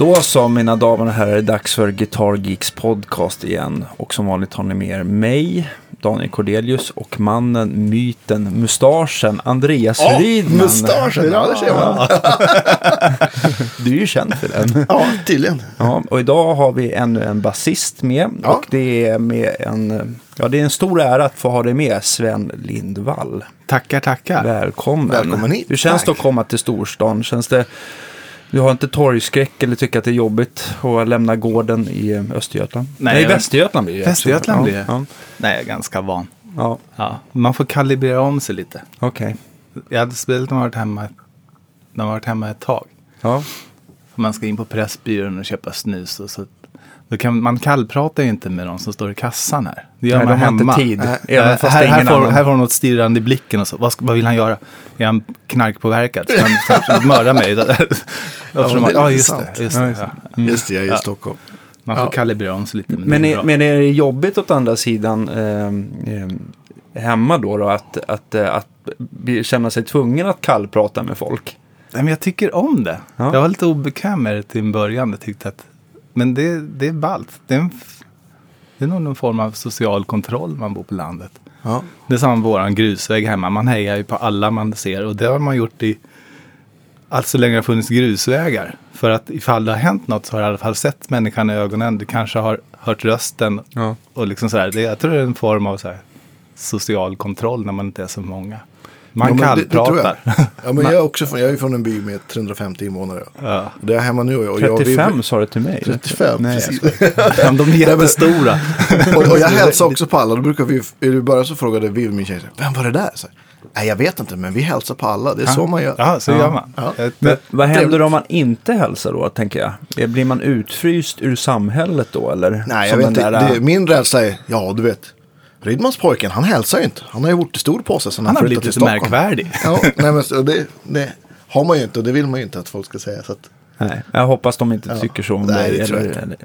Då så, mina damer och herrar, är det dags för Guitar Geeks podcast igen. Och som vanligt har ni med er mig, Daniel Cordelius och mannen, myten, mustaschen, Andreas Ja, Rydman. mustaschen, ja, det ser man. Du är ju känd för den. Ja, tydligen. Ja, och idag har vi ännu en basist med. Ja. Och det är med en, ja, det är en stor ära att få ha dig med, Sven Lindvall. Tackar, tackar. Välkommen. Välkommen hit. Hur känns det Tack. att komma till storstan? Känns det, du har inte torgskräck eller tycker att det är jobbigt att lämna gården i Östergötland? Nej, Nej Västergötland blir det. Västergötland blir det. Ja, Nej, jag är ganska van. ja, Ja, man får kalibrera om sig lite. okej. Jag hade spelat när man varit hemma, när man varit hemma ett tag. Ja, Man ska in på Pressbyrån och köpa snus. Och så, kan, man kallpratar ju inte med de som står i kassan här. Det gör Nej, man de har inte hemma. tid. Även fast här, här, får, här får något stirrande i blicken och så. Vad, vad vill han göra? Är han knarkpåverkad? Ska han mörda mig? Är man- ja, just det. Just Ja, det ja. Just det, jag är i Ja. Stockholm. Man får Ja. kalibrera om sig lite. Men, men, det är men är det jobbigt åt andra sidan eh, hemma då, då att, att, eh, att bli- känna sig tvungen att kallprata med folk? Nej, men jag tycker om det. Ja. Jag var lite obekväm med det till en början. Jag tyckte att, men det, det är ballt. Det är, en, det är nog någon form av social kontroll man bor på landet. Ja. Det är som våran grusväg hemma. Man hejar ju på alla man ser. Och det har man gjort i allt så länge det har funnits grusvägar. För att ifall det har hänt något så har du i alla fall sett människan i ögonen. Du kanske har hört rösten. Ja. Och liksom sådär. Det, jag tror det är en form av så här, social kontroll när man inte är så många. Man Ja, kallpratar. jag. Ja, men jag är också från, jag är från en by med 350 invånare. Ja. Det är hemma nu och jag, 35 sa du till mig. 35, Nej, precis. Ja, de är jättestora. och, och jag hälsar också på alla. Då brukar vi, i början så frågade vi min tjej, vem var det där? Så Nej, jag vet inte, men vi hälsar på alla. Det är så man gör. Ja, så gör man. Ja. Jag- Men vad händer om man inte hälsar då, tänker jag? Blir man utfryst ur samhället då, eller? Nej, jag Som vet inte. där, äh, Det, min rädsla är, ja du vet, Rydmanspojken, han hälsar ju inte. Han har ju gjort stor på sig sen Han han har flyttade blivit till lite Stockholm. märkvärdig. Ja, nej, men det, det har man ju inte och det vill man ju inte att folk ska säga. Så att, Nej, jag hoppas de inte Ja. tycker så om Nej, dig eller, eller, eller,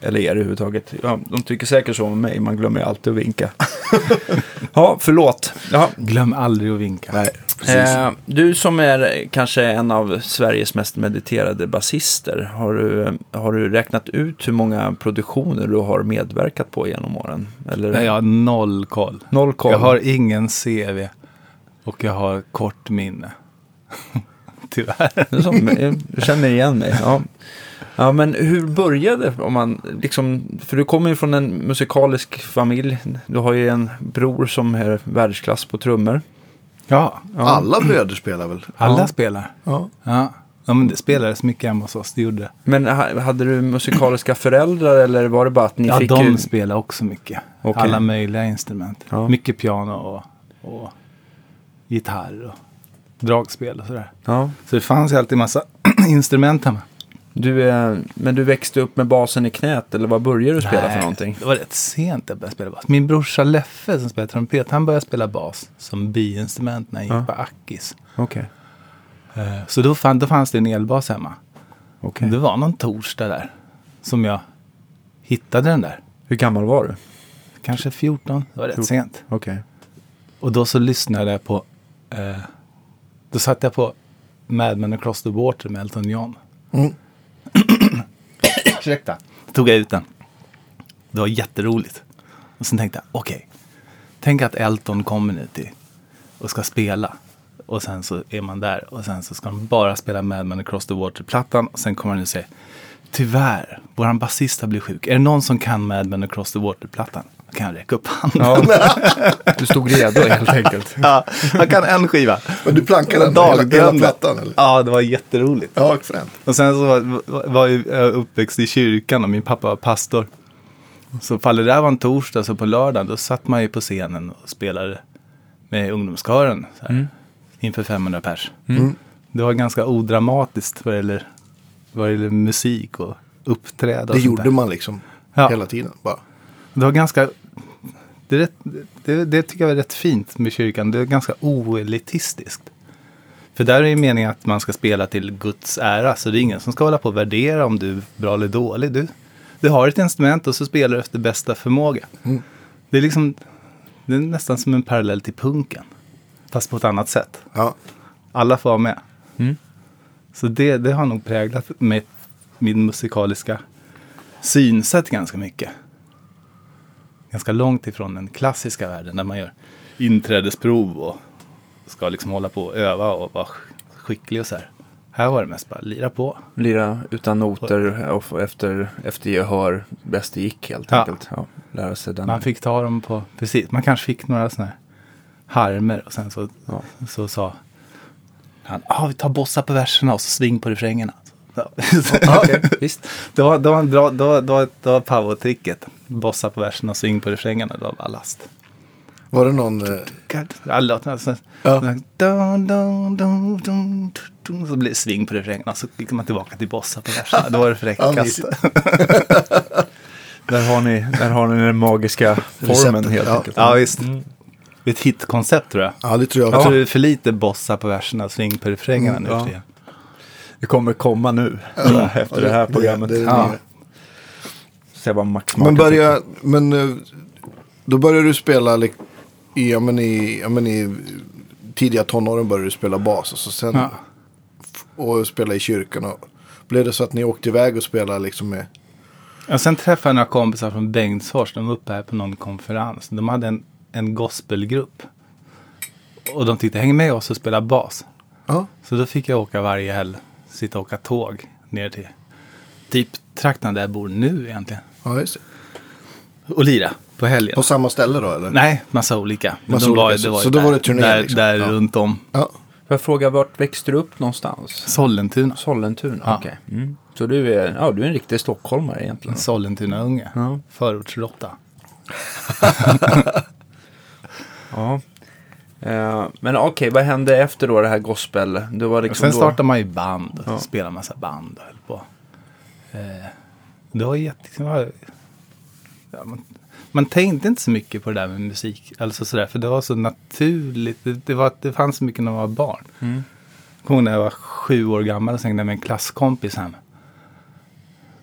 eller er överhuvudtaget. Ja, de tycker säkert så om mig, man glömmer ju alltid att vinka. ja, förlåt. Ja. Glöm aldrig att vinka. nej. Eh, du som är kanske en av Sveriges mest mediterade basister, har du, har du räknat ut hur många produktioner du har medverkat på genom åren? Eller? Nej, jag har noll koll. Noll koll. Jag har ingen CV. Och jag har kort minne. Tyvärr. Som, jag känner igen mig. Ja. ja, men hur började om man liksom, för du kommer ju från en musikalisk familj. Du har ju en bror som är världsklass på trummor. Ja, Ja. Alla bröder spelar väl? alla Ja. spelar. Ja. Ja. ja, men det spelades mycket hemma hos oss. Det gjorde. Men ha- hade du musikaliska föräldrar eller var det bara att ni Ja, fick... de ju- spelar också mycket. Okej. Alla möjliga instrument. Ja. Mycket piano och, och gitarr och dragspel och sådär. Ja, Så det fanns ju alltid massa instrument hemma. Du men du växte upp med basen i knät eller vad började du spela för någonting? Det var rätt sent jag började spela bas. Min brorsa Leffe som spelar trumpet, han började spela bas som biinstrument när han gick på Ackis. Okej, Eh, Så då, fann, då fanns det en elbas hemma. okej. Det var någon torsdag där som jag hittade den där. Hur gammal var du? Kanske 14, det var rätt 14. sent. Okej. Och då så lyssnade jag på, eh, då satte jag på Mad Men Across the Water med Elton John. Mm. Ursäkta. Då tog jag ut den. Det var jätteroligt. Och sen tänkte jag, okej. tänk att Elton kommer nu till och ska spela. Och sen så är man där och sen så ska de bara spela Mad Men Across the Water-plattan. Och sen kommer han nu säger, tyvärr, våran basist har blivit sjuk. Är det någon som kan Mad Men Across the Water-plattan? Då kan jag räcka upp handen. Ja, du stod redo helt enkelt. Ja, han kan en skiva. Men du plankade den hela, hela plattan eller? Ja, det var jätteroligt. Ja. Och sen så var, jag uppväxt i kyrkan och min pappa var pastor. Så fall det där var en torsdag, så på lördagen då satt man ju på scenen och spelade med ungdomskören. Så här, Inför 500 pers. Mm. Det var ganska odramatiskt vad gäller, vad det gäller musik och uppträda. och Det gjorde där. man liksom Ja. hela tiden. Bara. Det var ganska... Det, rätt, det, det tycker jag är rätt fint med kyrkan. Det är ganska oelitistiskt. För där är ju meningen att man ska spela till Guds ära. Så det är ingen som ska hålla på och värdera om du är bra eller dålig. Du, du har ett instrument och så spelar du efter bästa förmåga. Mm. Det är liksom... Det är nästan som en parallell till punken. Fast på ett annat sätt. Ja. Alla får vara med. Mm. Så det, det har nog präglat mig min musikaliska synsätt ganska mycket. Ganska långt ifrån den klassiska världen där man gör inträdesprov och ska liksom hålla på och öva och vara skicklig och så här. Här var det mest bara lira på. Lira utan noter och efter, efter gehör bäst det gick helt Ja. enkelt. Ja, lära sig den. Man fick ta dem på, precis, man kanske fick några sådana här harmer och sen så, Ja. så sa han, ah, vi tar bossa på verserna och så sving på refrängerna. Ja. Okej, visst. Det var, det var, en bra, det var, det var, det var power-tricket. Bossa på verserna och sving på refrängerna. Det var bara last. Var det någon... eh. Alla låtarna. Så, Ja. dun, dun, dun, dun, dun, så blir det sving på refrängerna. Så gick man tillbaka till bossa på verserna. Då var det fräckast. mysigt. Där har ni, där har ni den magiska formen Receptet, helt ja. enkelt. ja, visst. Det är ett hitkoncept tror jag. Ja, det tror jag. Jag tror det är för lite bossa på verserna och sving på refrängerna Mm, nu ja. Det kommer komma nu, jag, efter det här programmet. Det, det, Ja. Se vad Max Men, börja, men eh, då började du spela i, ja, men i, ja, men i tidiga tonåren började du spela bas. Och, så sen, Ja. och spela i kyrkan. Och, blev det så att ni åkte iväg och spelade liksom med... Och sen träffade jag några kompisar från Bengtsfors. De var uppe här på någon konferens. De hade en, en gospelgrupp. Och de tyckte häng med oss och spela bas. Ja, Så då fick jag åka varje helg. Sitta och åka tåg ner till typ trakten där jag bor nu egentligen. ja just det. Och lira på helgen. På samma ställe då eller? Nej, massa olika. Men Massa de var, olika, det så- var så ju då där, var det turné där, liksom? där Ja. runt om. Ja. Får jag fråga, vart växte du upp någonstans? Sollentuna. Sollentuna? Ja. Okej. Mm. Så du är, ja, du är en riktig stockholmare egentligen? Sollentuna-unge. Ja. Förortsråtta. Ja. Eh, men okej, vad hände efter då det här gospel? Du var liksom Sen då... startade man ju band Ja. spelade massa band och höll på. Eh, det var jätte... det Ja, man, man tänkte inte så mycket på det där med musik. Alltså sådär, för det var så naturligt. Det, det, var, det fanns så mycket när man var barn. Mm. Jag kommer ihåg när jag var sju år gammal och hängde med en klasskompis hem.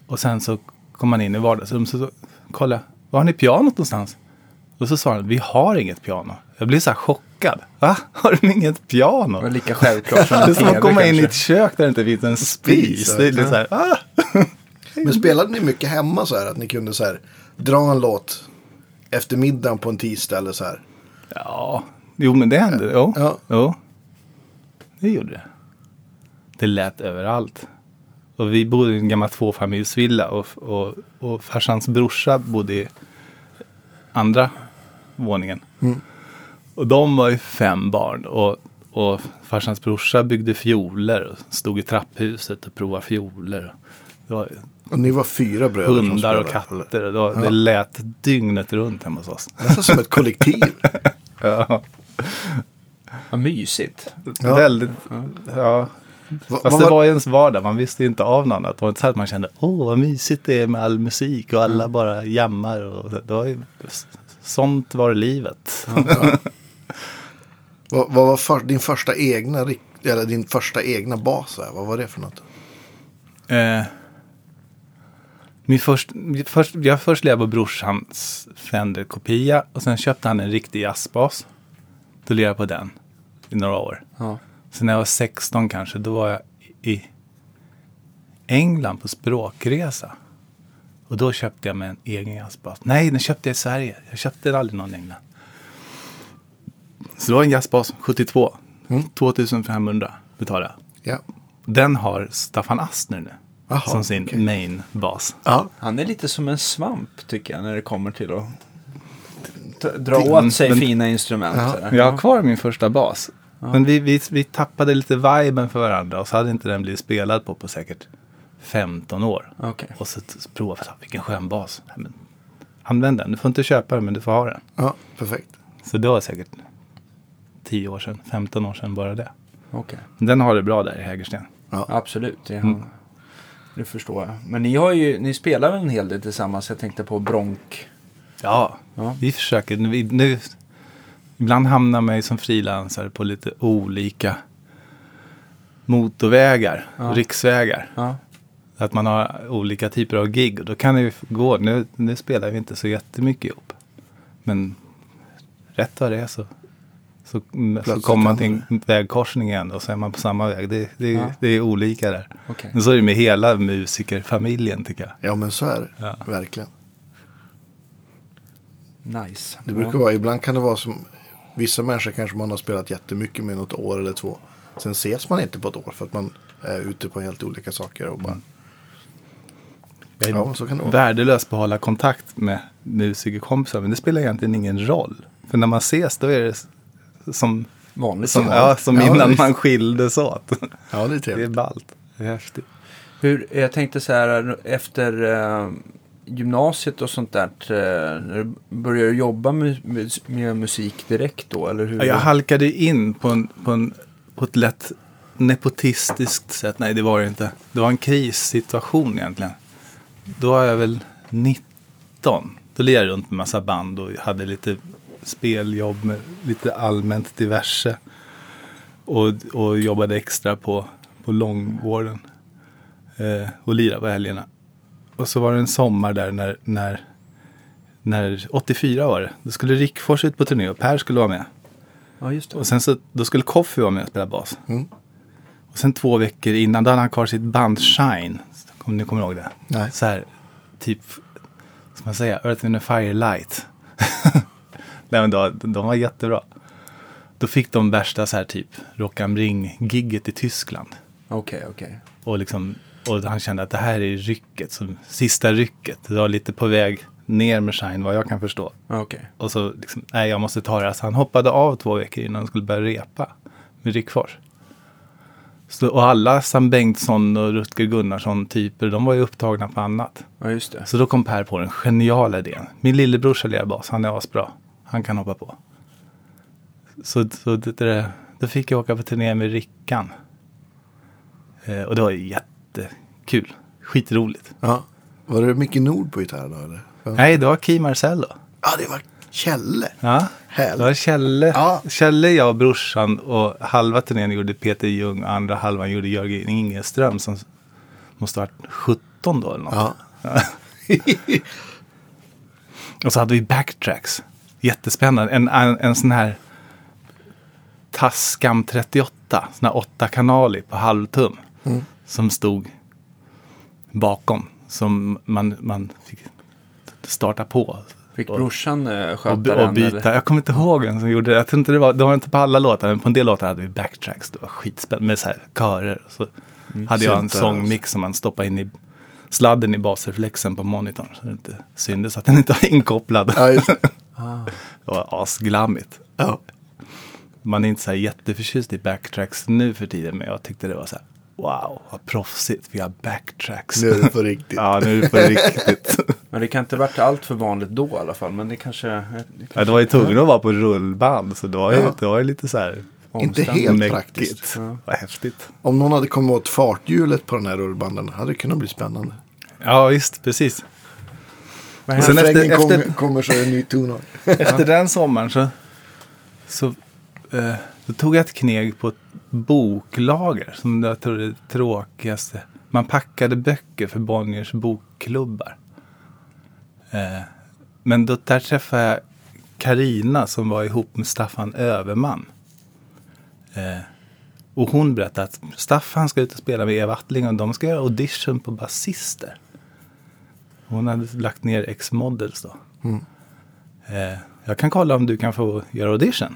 Och sen så kom man in i vardagsrummet och så, så kolla, var har ni pianot någonstans? Och så sa han, vi har inget piano. Jag blev så här chockad. Va? Har de inget piano? Det var lika själklart som Det en är som att komma in i kanske. ett kök där det inte finns en spis. Det är lite så här, ah! Men spelade ni mycket hemma så här att ni kunde så här dra en låt efter middagen på en tisdag eller så här? Ja, jo men det hände. Jo, Ja. jo. det gjorde det. Det lät överallt. Och vi bodde i en gammal tvåfamiljsvilla och, och, och farsans brorsa bodde i andra våningen. Mm. Och de var ju fem barn. Och, och farsans brorsa byggde fioler och stod i trapphuset och provade fioler. Det var Och ni var fyra bröder hundar och katter. Och det, var, det lät dygnet runt hemma hos oss. Nästan som ett kollektiv. Ja. Vad mysigt. Ja. Väldigt, ja. Va- Fast vad det var- var ju ens vardag, man visste inte av någon. Det var inte så att man kände, åh vad mysigt det är med all musik och alla bara jammar. Och det var ju, sånt var livet. Vad, vad var för, din första egna, eller din första egna bas? Här? Vad var det för något? Eh, min först, min först, jag först levde på brorsans Fender-kopia och sen köpte han en riktig jazzbas. Då levde jag på den i några år. Ja. Sen när jag var 16 kanske, då var jag i England på språkresa. Och då köpte jag mig en egen jazzbas. Nej, den köpte jag i Sverige. Jag köpte den aldrig någon i England. Så det var en jazzbas, 72. 2500 betalade jag. Ja. Den har Staffan Astner nu. Jaha, som sin okej. main-bas. ja. Han är lite som en svamp tycker jag när det kommer till att dra Mm, åt sig men- fina instrument. Ja. Jag har kvar min första bas. Men vi, vi, vi tappade lite viben för varandra och så hade inte den blivit spelad på på säkert 15 år. Okej. Och så provade jag, vilken skön bas. Nej, men, använd den, du får inte köpa den men du får ha den. ja, perfekt. Så det var säkert 10 år sedan, 15 år sedan bara det. Okej. Den har det bra där i Hägersten. Absolut, det, Mm. det förstår jag. Men ni, har ju, ni spelar väl en hel del tillsammans? Jag tänkte på Bronk. Ja, Ja. vi försöker. Vi, nu, ibland hamnar man ju som frilansare på lite olika motorvägar, Ja. riksvägar. Ja. Att man har olika typer av gig och då kan det ju gå. Nu, nu spelar vi inte så jättemycket ihop. Men rätt vad det är så Så, mm, så kommer man till en vägkorsning igen och så är man på samma väg. Det, det, Ja. det är olika där. Okej. Men så är det med hela musikerfamiljen tycker jag. Ja, men så är det. Ja. Verkligen. Nice. Det brukar vara, ibland kan det vara som, vissa människor kanske man har spelat jättemycket med något år eller två. Sen ses man inte på ett år för att man är ute på helt olika saker och bara, Jag är ja så kan det vara. värdelös på att hålla kontakt med musikerkompisar. Men det spelar egentligen ingen roll. För när man ses då är det som, Vanligt. som, ja. som Ja, innan visst. man skildes åt. Ja, det är Det är trevligt. ballt. Det är häftigt. Hur, jag tänkte så här, efter eh, gymnasiet och sånt där, eh, började du jobba med, med, med musik direkt då? Eller hur? Ja, Jag halkade in på, en, på, en, på ett lätt nepotistiskt sätt. Nej, det var det inte. Det var en krissituation egentligen. Då var jag väl 19. Då lirade jag runt med massa band och hade lite speljobb med lite allmänt diverse. Och, och jobbade extra på, på långvården. Eh, och lirade på helgerna. Och så var det en sommar där när, när, när 84 var det. Då skulle Rickfors ut på turné och Per skulle vara med. ja, just det. Och sen så, då skulle Coffee vara med och spela bas. Mm. Och sen två veckor innan, då hade han kvar sitt band Shine. Om ni kommer ihåg det? Nej. Så här, typ, ska man säga, Earth in a Firelight. Nej men då, de var jättebra. Då fick de värsta så här typ Rock am Ring-gigget i Tyskland. Okej, okej. Och, liksom, och han kände att det här är rycket, som, sista rycket. Det var lite på väg ner med Shine vad jag kan förstå. Okej. Och så liksom, nej jag måste ta det här. Så han hoppade av två veckor innan han skulle börja repa med Rickfors. Så, och alla Sam Bengtsson och Rutger Gunnarsson typer, de var ju upptagna på annat. Ja, just det. Så då kom Per på den geniala idén. Min lillebror ska lira bas, han är asbra. Han kan hoppa på. Så, så det, det, då fick jag åka på turné med Rickan. Eh, och det var jättekul. Skitroligt. Ja. Var det Micke Nord på gitarr då eller? Nej, det var Key Marcello. ja det var Kjelle. Ja, Härligt. det var Kjelle. Ja. Kjelle, jag och brorsan och halva turnén gjorde Peter Ljung och andra halvan gjorde Jörgen Ingeström som måste ha varit 17 då eller något. Ja. Och så hade vi backtracks. Jättespännande. En, en, en sån här Tascam 38, sån här åtta kanaler på halvtum. Mm. Som stod bakom. Som man, man fick starta på. Fick Och- brorsan eh, och, sköta den? och byta. eller? Jag kommer inte ihåg vem som gjorde det. Jag tror inte det var, det var inte på alla låtar, men på en del låtar hade vi backtracks. Det var skitspännande med så här körer. Så hade jag en sångmix som man stoppade in i sladden i basreflexen på monitorn. Så det inte syntes att den inte var inkopplad. Ja, det. Var asglammigt. ja. Man är inte så här jätteförtjust i backtracks nu för tiden, men jag tyckte det var så här, wow, vad proffsigt, vi har backtracks. Nu är det på riktigt. ja, nu är det på riktigt. Men det kan inte ha varit allt för vanligt då i alla fall. Men det kanske... Det ja, kanske det var ju tvungen att vara på rullband, så det var ju, Ja. det var ju lite så här Inte helt mäckigt. praktiskt. Ja. Vad häftigt. Om någon hade kommit åt farthjulet på den här rullbanden hade det kunnat bli spännande. Ja, visst, precis. Men Sen efter, efter- kommer, kommer så är det en ny tonart. Efter den sommaren så, så eh, då tog jag ett kneg på ett boklager som jag tror är det tråkigaste. Man packade böcker för Bonniers bokklubbar. Eh, men då, där träffade jag Karina som var ihop med Staffan Överman. Eh, och hon berättade att Staffan ska ut och spela med Eva Attling och de ska göra audition på basister. Hon hade lagt ner X-Models då. Eh, jag kan kolla om du kan få göra audition.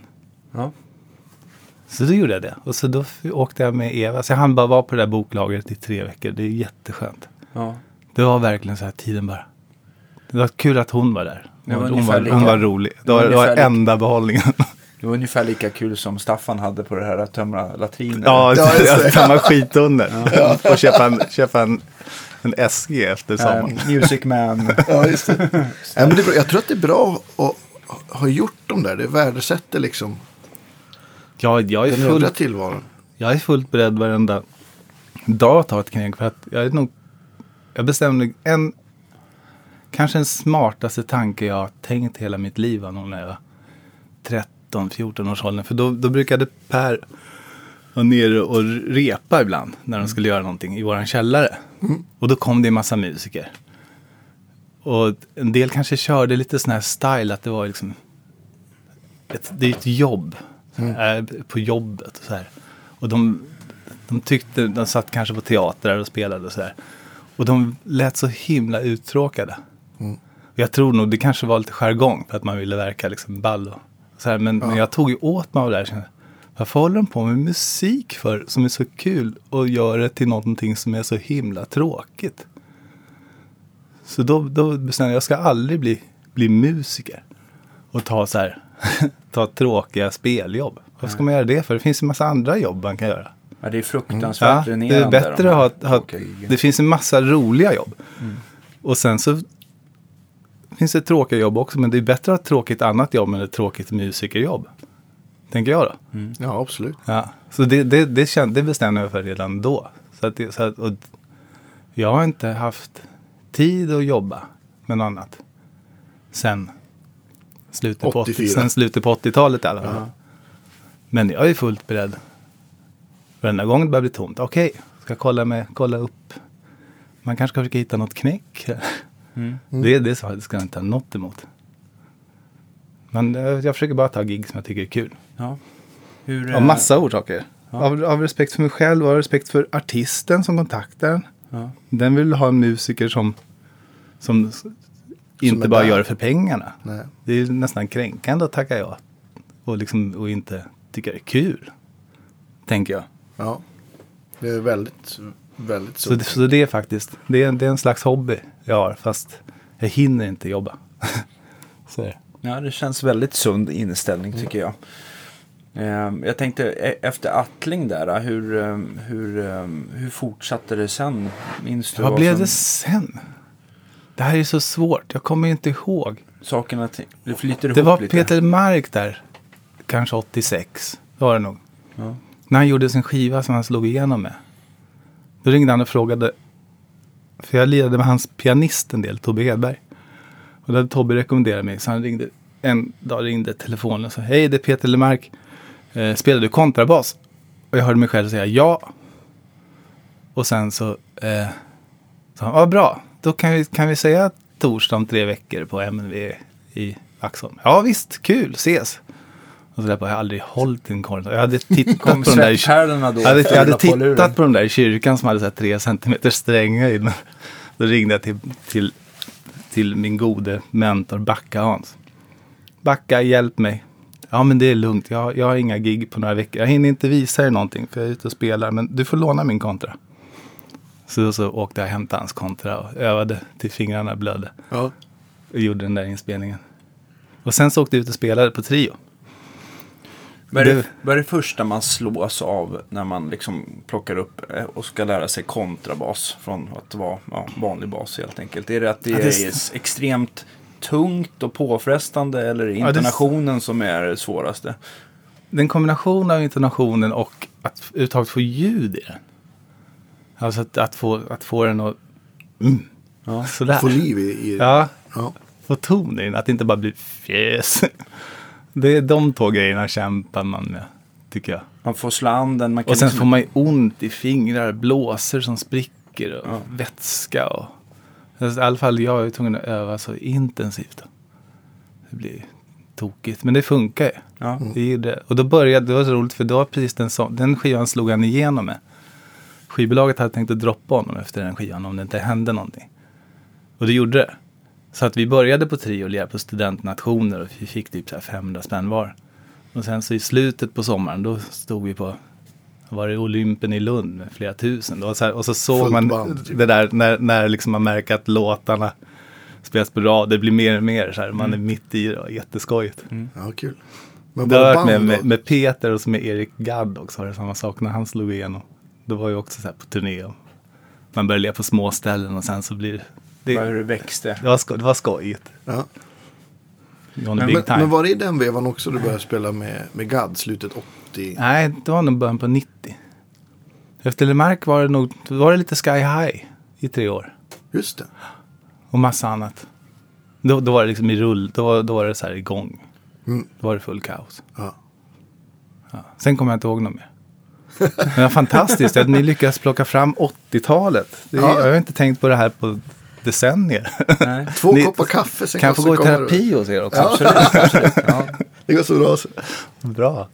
Ja. Så då gjorde jag det. Och så då åkte jag med Eva. Så jag hann bara vara på det där boklagret i tre veckor. Det är jätteskönt. ja. Det var verkligen så här tiden bara. Det var kul att hon var där. Det var hon, var, lika- hon var rolig. Det var det var enda behållningen. Det var ungefär lika kul som Staffan hade på det här att tömra latriner. ja, Ja, just det. jag tammade skit under. Och köpa en, köpa en, en SG efter Eh, sommaren. Music Man. Ja, just det. Nej, men det är bra. Jag tror att det är bra att ha gjort dem där. Det värdesätter liksom Ja, jag är den full tillvaron. Jag är fullt beredd varenda dag att ta ett knäck för att jag är nog, jag bestämde en, kanske den smartaste tanke jag har tänkt hela mitt liv var nog när jag var 13-14 års åldern. För då, då brukade Per vara nere och repa ibland när de skulle göra någonting i våran källare. Och då kom det en massa musiker. Och en del kanske körde lite sån här style att det var liksom, ett, det är ett jobb. äh, på jobbet och så här. Och de, de tyckte, de satt kanske på teatrar och spelade och så här. Och de lät så himla uttråkade. Mm. Och Jag tror nog det kanske var lite jargong för att man ville verka liksom ball och så här. Men, men jag tog ju åt mig av det här. Varför håller de på med musik för som är så kul och gör det till någonting som är så himla tråkigt? Så då, då bestämde jag, jag ska aldrig bli, bli musiker och ta så här, ta tråkiga speljobb. Vad ska man göra det för? Det finns en massa andra jobb man kan göra. Ja, det är fruktansvärt Ja, det är bättre de att ha, ha det finns en massa roliga jobb. Och sen så finns det tråkiga jobb också, men det är bättre att ha ett tråkigt annat jobb än ett tråkigt musikerjobb. Tänker jag då. Ja, absolut. Ja. Så det, det, det, det bestämde jag för redan då. Så att det, så att, och jag har inte haft tid att jobba med något annat. Sen slutet på, 80, 84. sen slutet på 80-talet i alla fall. Men jag är fullt beredd. Varenda gång det börjar bli tomt. Okej, ska jag kolla, med, kolla upp. Man kanske ska försöka hitta något knäck. Mm. Det, det, är så, det ska jag inte ha något emot. Men eh, jag försöker bara ta gig som jag tycker är kul. Ja. Hur, Av eh, massa orsaker. Av, av respekt för mig själv, av respekt för artisten som kontaktar. Ja. Den vill ha en musiker som, som s- inte bara där. gör det för pengarna. Nej. Det är nästan kränkande att tacka ja. Och, liksom, och inte tycka det är kul. Tänker jag. Ja. Det är väldigt, väldigt Så, det, så det är faktiskt, det är, det är en slags hobby jag har. Fast jag hinner inte jobba. så är det. Ja, det känns väldigt sund inställning tycker jag. Ehm, Jag tänkte e- efter Attling där, hur, ehm, hur, ehm, hur fortsatte det sen? Minns du Vad blev som, det sen? Det här är så svårt. Jag kommer inte ihåg. sakerna, det flyter ihop Det var lite? Peter Mark där. Kanske 86. Det var det nog. Ja. När han gjorde sin skiva som han slog igenom med. Då ringde han och frågade. För jag lirade med hans pianist en del, Tobbe Hedberg. Och då hade Tobbe rekommenderat mig. Så han ringde, en dag ringde telefonen och sa. Hej, det är Peter Lemark. Eh, spelar du kontrabas? Och jag hörde mig själv säga ja. Och sen så eh, sa han, vad bra. Då kan vi, kan vi säga torsdag om tre veckor på MNV i Vaxholm. Ja visst, kul, ses. Och så där, bara, jag har aldrig hållit en kontra. Jag hade tittat på de där jag hade, jag hade fula på tittat på de där i kyrkan som hade så tre centimeter strängar i den. Då ringde jag till, till, till min gode mentor Backa Hans. Backa, hjälp mig. Ja, men det är lugnt. Jag, jag har inga gig på några veckor. Jag hinner inte visa er någonting för jag är ute och spelar. Men du får låna min kontra. Så, så åkte jag och hämtade hans kontra och övade till fingrarna blödde. Ja. Och gjorde den där inspelningen. Och sen så åkte jag ut och spelade på Trio. Vad är, det, vad är det första man slås av när man liksom plockar upp eh, och ska lära sig kontrabas från att vara ja, vanlig bas helt enkelt? Är det att det, Ja, det är- extremt tungt och påfrestande eller är det Ja, det intonationen som är det svåraste? Det är en kombination av intonationen och att överhuvudtaget få ljud i den. Alltså att, att, få, att få den att... Mm, Ja. sådär. Få liv i, i Ja, ja. få ton i den. Att det inte bara blir fjäs. Det är de två grejerna kämpar man med, tycker jag. Man får slå man kan Och sen liksom- får man ju ont i fingrar, blåsor som spricker och Ja. vätska. Och, alltså, I alla fall jag är tvungen att öva så intensivt. Det blir tokigt, men det funkar ju. Ja. Det är det. Och då började, det var så roligt för då precis den, så, den skivan slog han igenom med. Skivbolaget hade tänkt att droppa honom efter den skivan om det inte hände någonting. Och det gjorde det. Så att vi började på Trio och på studentnationer och vi fick typ så här 500 spänn var. Och sen så i slutet på sommaren då stod vi på var det Olympen i Lund med flera tusen. Då, så här, och så såg Fullt man band, typ. det där när, när liksom man märker att låtarna spelas på rad. Det blir mer och mer så här. Man är mitt i det och jätteskojigt. ja, kul. Men Det har varit med, med, med Peter och så med Erik Gadd också var det samma sak när han slog igenom. Då var ju också så här på turné. Och man leva på små ställen och sen så blir det... Hur det växte. det, var, sko, det var skojigt. Ja. Men- big Men, time. men var det i den vevan också du började spela med, med Gadd, slutet 80? Nej, det var nog början på 90. Efter Lemark var det nog var det lite Sky High i tre år. Just det. Och massa annat. Då, då var det liksom i rull, då, var- då var det så här igång. Mm. Då var det full kaos. Ja. Ja. Sen kommer jag inte ihåg något mer. Men det var fantastiskt att ni lyckas plocka fram 80-talet. Det, är- Ja. Jag har inte tänkt på det här på decennier. Nej. Två Ni- koppar kaffe, sen Kan jag få gå i terapi hos er också? Absolut, absolut. Ja. Det går så bra. så. Bra.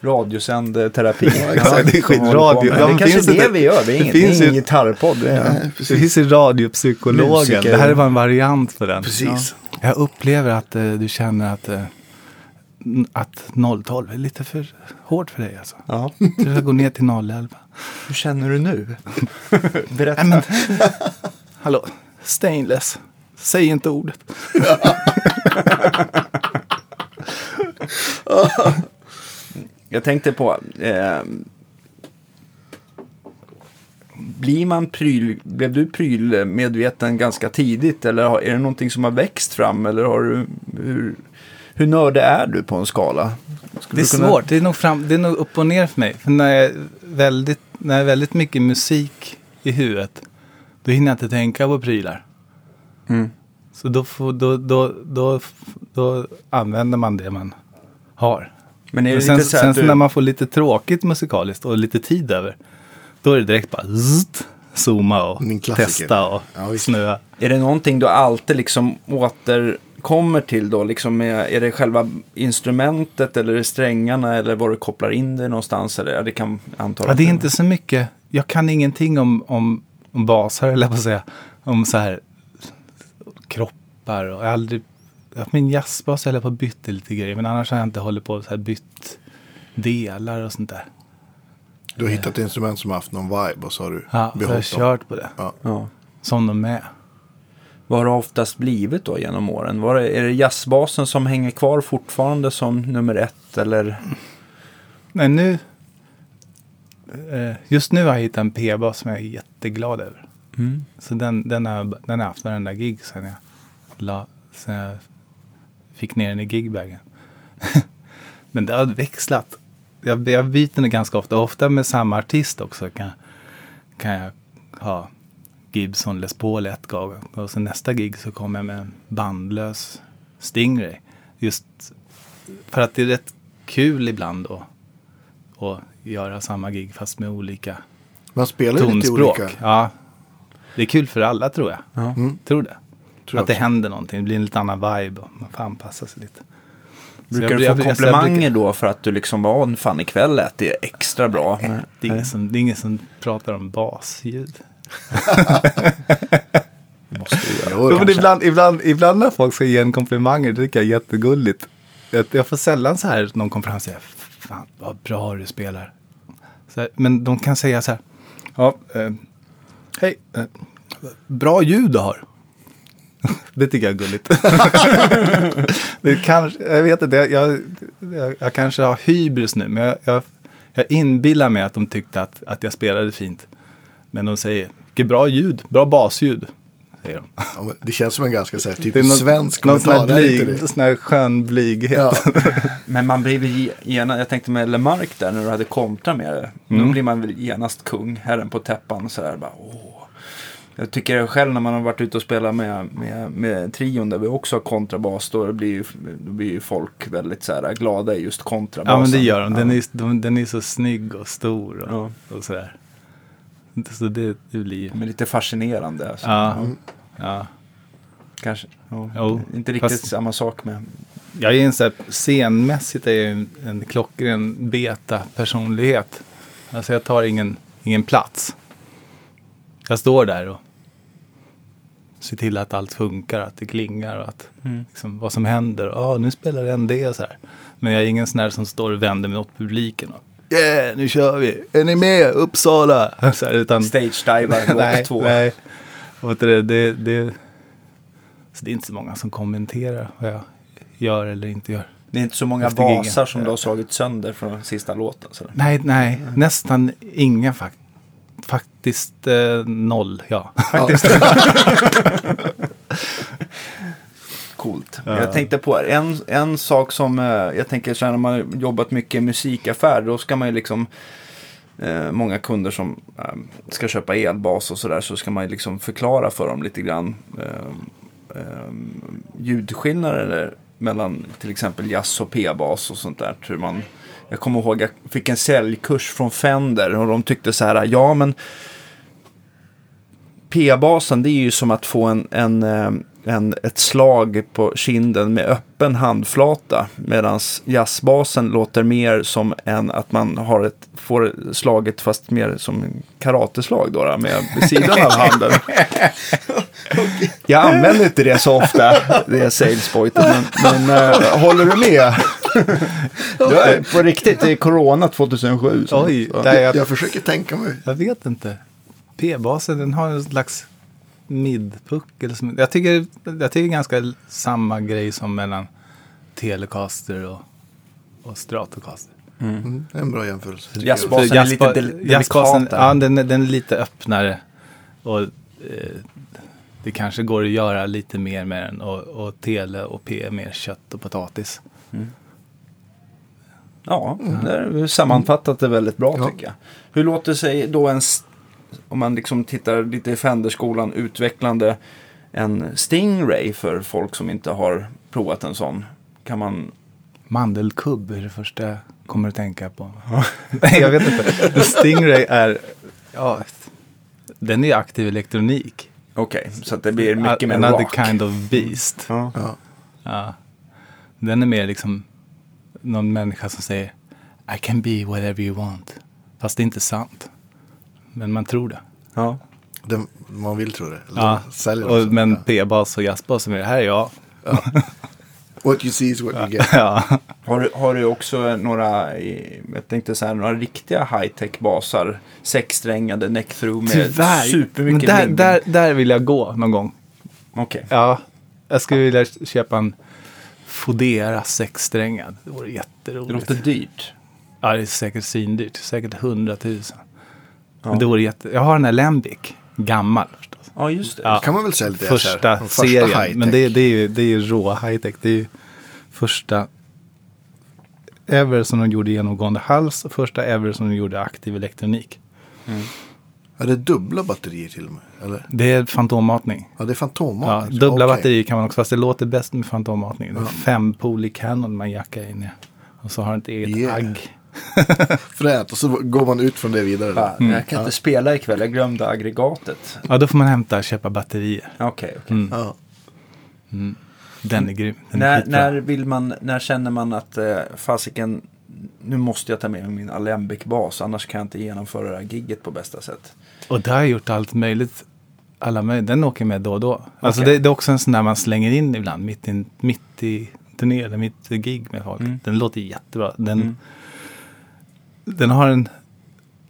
Radiosänd eh, terapi. exakt. det är skitradio. Ja, Det kanske finns är det vi gör. Det är det inget, finns det är ju- ingen gitarrpodd. Det är, Nej, Det finns ju radiopsykologen. Musiker. Det här var en variant på den. Precis. Jag upplever att eh, du känner att, eh, att 012 är lite för hårt för dig alltså. Ja. Du ska gå ner till 011. Hur känner du nu? Berätta. Nej, men, hallå, stainless. Säg inte ordet. Jag tänkte på... Eh, blir man pryl, blev du prylmedveten ganska tidigt eller har- är det någonting som har växt fram? Eller har du, hur, hur nördig är du på en skala? Skulle Det är kunna- svårt. Det är, nog fram, det är nog upp och ner för mig. För när jag, väldigt, när jag är väldigt mycket musik i huvudet, då hinner jag inte tänka på prylar. Mm. Så då, får, då, då, då, då använder man det man har. Men är det Men sen lite så här sen du, när man får lite tråkigt musikaliskt och lite tid över, då är det direkt bara zzzt, zooma och testa och Ja, snöa. är det någonting du alltid liksom återkommer till då? Liksom med, är det själva instrumentet eller är det strängarna eller var du kopplar in det någonstans? Eller, ja, det kan anta Ja, det är inte så mycket. Jag kan ingenting om, om, om basar, eller på att säga. Om så här kroppar och jag har aldrig... ja, Min jazzbas har jag på bytt lite grejer, men annars har jag inte hållit på så här bytt delar och sånt där. Du har hittat ett instrument som har haft någon vibe och så har du Ja, så jag har behållit dem. kört på det. Ja. Ja. Som de är. Vad har det oftast blivit då genom åren? Var det, är det jazzbasen som hänger kvar fortfarande som nummer ett? Eller? Nej, nu... eh, Just nu har jag hittat en P-bas som jag är jätteglad över. Mm. Så den, den, har, den har haft varenda gig sen jag, la, sen jag fick ner den i gigbagen. Men det har växlat. Jag, jag byter den ganska ofta. Ofta med samma artist också kan, kan jag ha Gibson Les Paul ett gång. Och sen nästa gig så kommer jag med en bandlös Stingray. Just för att det är rätt kul ibland att, att göra samma gig fast med olika Man spelar ju lite tonspråk. olika. Ja. Det är kul för alla tror jag. Ja. Mm. Tror det. Tror att det också. händer någonting. Det blir en lite annan vibe och man får anpassa sig lite. Brukar jag du få jag så jag komplimanger då för att du liksom var en fan ikväll lät det extra bra? brukar- Det är, ingen som, det är ingen som pratar om basljud. Måste göra. Men kanske. ibland, ibland, ibland när folk ska ge en komplimanger, det tycker jag är jättegulligt. Jag, jag får sällan så här, någon kommer fram och säger, fan vad bra du spelar. Så här, men de kan säga så här, ja, eh, hej, eh, bra ljud du har. det tycker jag är gulligt. det kanske, jag vet inte, jag, jag, jag, jag kanske har hybris nu, men jag, jag, jag inbillar mig att de tyckte att, att jag spelade fint. Men de säger, vilket bra ljud, bra basljud. Säger de. Ja, det känns som en ganska så här, typ Det är någon, svensk någon kommentar. inte blyg, det? sån här skön blyghet. Ja. Men man blir väl ge- gena, jag tänkte med Lemark där när du hade kontra med det. Då Mm. blir man väl genast kung, herren på täppan så där bara åh. Jag tycker själv när man har varit ute och spelat med, med, med trion där vi också har kontrabas då blir ju, då blir ju folk väldigt så här glada i just kontrabasen. Ja men det gör de. Den, Ja. är, de, den är så snygg och stor och, Ja. och sådär. Så det, det blir... Men lite fascinerande. Alltså. Ja, ja. Kanske. Ja. Jo, Inte riktigt fast- samma sak med. Jag är en så här, scenmässigt är jag en, en klockren beta-personlighet. Alltså jag tar ingen, ingen plats. Jag står där och ser till att allt funkar, att det klingar och att liksom, vad som händer. Ja, nu spelar en det så här. Men jag är ingen sån här som står och vänder mig åt publiken. Och, yeah, nu kör vi! Är ni med? Uppsala! Så här, utan, Stage diver, nej, walk två. nej. Och du, det, det, så det är inte så många som kommenterar vad jag gör eller inte gör. Det är inte så många basar som du har slagit sönder från sista låten. Så. Nej, nej, nästan inga fak faktiskt. Eh, noll, ja. Faktiskt. Coolt. Ja. Jag tänkte på en, en sak som eh, jag tänker så här när man jobbat mycket i musikaffär. Då ska man ju liksom eh, många kunder som eh, ska köpa elbas och sådär så ska man ju liksom förklara för dem lite grann eh, eh, ljudskillnader mellan till exempel jazz och p-bas och sånt där. Hur man, jag kommer ihåg jag fick en säljkurs från Fender och de tyckte så här, ja men P-basen det är ju som att få en, en, eh, en, ett slag på kinden med öppen handflata. Medan jazzbasen låter mer som en att man har ett, får slaget fast mer som en karateslag då, då med sidan av handen. Jag använder inte det så ofta, det salespointet, men, men äh, håller du med? Du är på riktigt, det är Corona 2007. så- Oj, jag, Jag försöker tänka mig. jag vet inte. P-basen den har en slags midpuck. Eller som, jag, tycker, jag tycker ganska samma grej som mellan Telecaster och, och Stratocaster. Mm, det är en bra jämförelse. Jazzbasen är lite del- jazzbasen. Ja, den, är- den är lite öppnare. Och eh, det kanske går att göra lite mer med den. Och, och tele och P är mer kött och potatis. Ja, det är sammanfattat det väldigt bra Ja. tycker jag. Hur låter sig då en, st- om man liksom tittar lite i Fenderskolan, utvecklande en Stingray för folk som inte har provat en sån? Kan man, Mandelkubb är det första jag kommer att tänka på. Nej, jag vet inte. Stingray är, ja, den är aktiv elektronik. okej, så att det blir mycket mer Another rock. kind of beast. Ja. Ja. Ja. Den är mer liksom någon människa som säger I can be whatever you want. Fast det är inte sant. Men man tror det. Ja. Den, man vill tro det. Eller Ja. Och, men ja. P-bas och jazzbas som är det här är jag. What you see is what you get. ja. Har, du- har du också några, jag tänkte så här, några riktiga high-tech basar? Sexsträngade neck-through med Tyvärr. Men supermycket där, bling. där, där vill jag gå någon gång. Okej. Ja, jag skulle vilja köpa en Fodera sexsträngad. Det vore Det jätteroligt. låter dyrt. Ja, det är säkert svindyrt. Säkert hundratusen. Ja. Men det vore jätte... Jag har en Alembic. Gammal förstås. Ja, just det. Ja. kan man väl säga lite så Första, här, de serien. high-tech. Men det, det, är ju, det är ju rå high-tech. Det är ju första ever som de gjorde genomgående hals och första ever som de gjorde aktiv elektronik. Är det dubbla batterier till och med? Eller? Det är fantommatning. Ja, det är fantommat. Ja, dubbla Okej. batterier kan man också, fast det låter bäst med fantommatning. Det är fempolig Canon man jackar in i. Och så har den ett eget Yeah. agg. Fränt. Och så går man ut från det vidare. Fan, Jag kan inte spela ikväll, jag glömde aggregatet. Ja, då får man hämta och köpa batterier. Okej, okej. Mm. Ja. Den är grym. Den är När, skitbra. när, vill man, när känner man att eh, fasiken, nu måste jag ta med min Alembic-bas, annars kan jag inte genomföra det här gigget på bästa sätt. Och där har jag gjort allt möjligt. Alla möjliga. Den åker med då och då. Alltså Okej. det, det är också en sån där man slänger in ibland. Mitt i, mitt i turné eller mitt gig med folk. Mm. Den låter jättebra. Den, Mm. Den har en...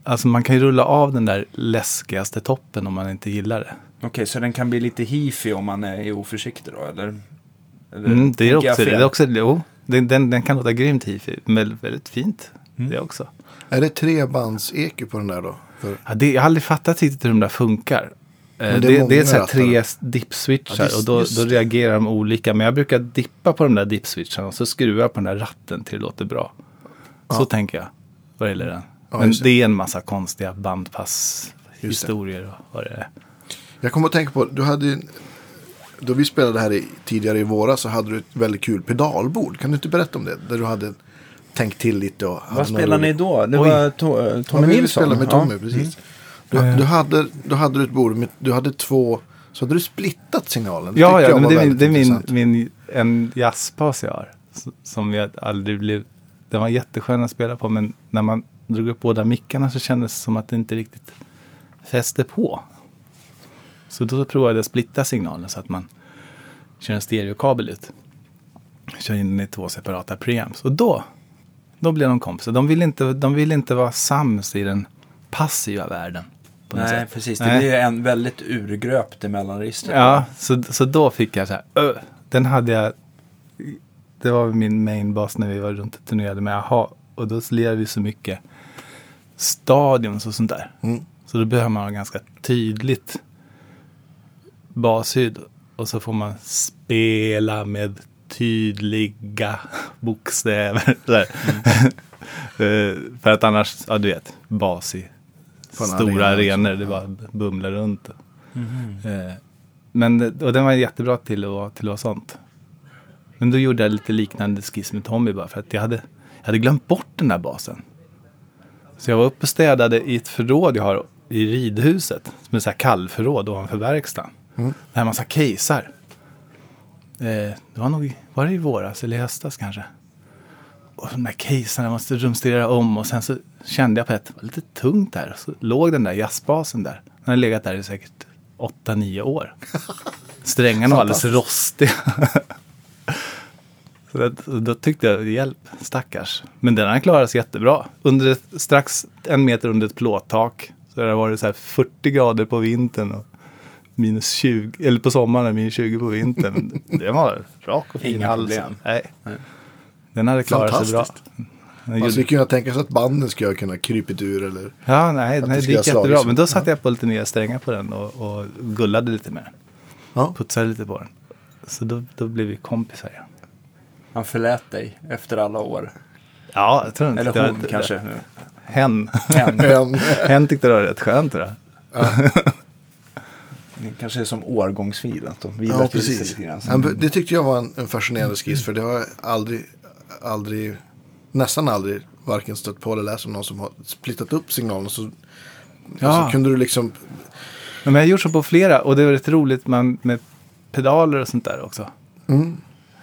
Alltså man kan ju rulla av den där läskigaste toppen om man inte gillar det. Okej, så den kan bli lite hifi om man är oförsiktig då, eller? eller Mm, det, är också, det är också... Jo, den, den, den kan låta grymt hifi. Men väldigt fint. Mm. Det också. Är det trebands-EQ på den där då? För, Ja, det, jag har aldrig fattat riktigt hur de där funkar. Eh, Men det det, är det, är många så här tre dip-switchar Ja, det är- och då, då det. reagerar de olika. Men jag brukar dippa på de där dip-switcharna och så skruvar jag på den där ratten till det låter bra. Så tänker jag vad det gäller den. Ja, Men det. är en massa konstiga bandpass-historier och vad det är. jag kommer att tänka på, du hade då vi spelade här i, tidigare i våras så hade du ett väldigt kul pedalbord. Kan du inte berätta om det? Där du hade tänkt till lite och... Vad spelar ni då? Det Oj. var to, eh, Ja, Tommy vi Nilsson? spelade med Ja. Mm. Tommy, precis. Du, du, hade, du hade ett bord med, du hade två, så hade du splittat signalen. Det Ja, ja jag men det är, min, väldigt det är min, min, en jazzbas jag har. Som jag aldrig blev... Den var jätteskön att spela på men när man drog upp båda mickarna så kändes det som att det inte riktigt fäste på. Så då provade jag att splitta signalen så att man kör en stereokabel ut. Kör in i två separata preamps. Och då, då blev de kompisar. De vill inte, de vill inte vara sams i den passiva världen. Nej, sätt. precis. Det Nej. blir en väldigt urgröpt i mellanregistret. Ja, så, så då fick jag så här, "Ö", den hade jag, det var min main bas när vi var runt och turnerade med Aha. Och då lirade vi så mycket stadions och sånt där. Mm. Så då behöver man ha ganska tydligt bashyd. Och så får man spela med tydliga bokstäver. Här. Eh, För att annars, ja du vet, bas i stora arena arenor. också. Det bara bumlar runt. Eh, Men och den var jättebra till att, till att vara sånt. Men då gjorde jag lite liknande skiss med Tommy bara för att jag hade, jag hade glömt bort den där basen. Så jag var uppe och städade i ett förråd jag har i ridhuset, som är så här kallförråd ovanför verkstaden. Mm. Det här är en massa casear. Eh, det var nog, var det i våras eller i höstas kanske? Och de där casearna måste rumstera om och sen så kände jag på ett, det var lite tungt där. Så låg den där jazzbasen där. Den har legat där i säkert 8-9 år. Strängarna var alldeles rostiga. Så det, då tyckte jag, hjälp, stackars. Men den har klarat sig jättebra. Under ett, strax en meter under ett plåttak. Så det har varit så här 40 grader på vintern och minus 20, eller på sommaren minus 20 på vintern. Den var rak och fin Inga problem. Nej. Den hade klarat sig bra. Man gjorde- skulle kunna tänka sig att banden skulle kunna krypit ur eller... Ja, nej, nej det gick ha jättebra. Men då satte jag på lite nya strängar på den och, och gullade lite med den. Ja. Putsade lite på den. Så då, då blev vi kompisar igen. Han förlät dig efter alla år. Ja, jag tror inte Eller det- hon det- kanske. Hen. Hen. Men, Hen tyckte det var rätt skönt. Tror jag. Det kanske är som årgångsfil. Att de ja, precis. Ja, men Det tyckte jag var en, en fascinerande skiss. För det har jag aldrig, aldrig, nästan aldrig varken stött på eller läst om någon som har splittat upp signalen. Så, Ja. så kunde du liksom, Men jag har gjort så på flera och det är rätt roligt man, med pedaler och sånt där också. mm,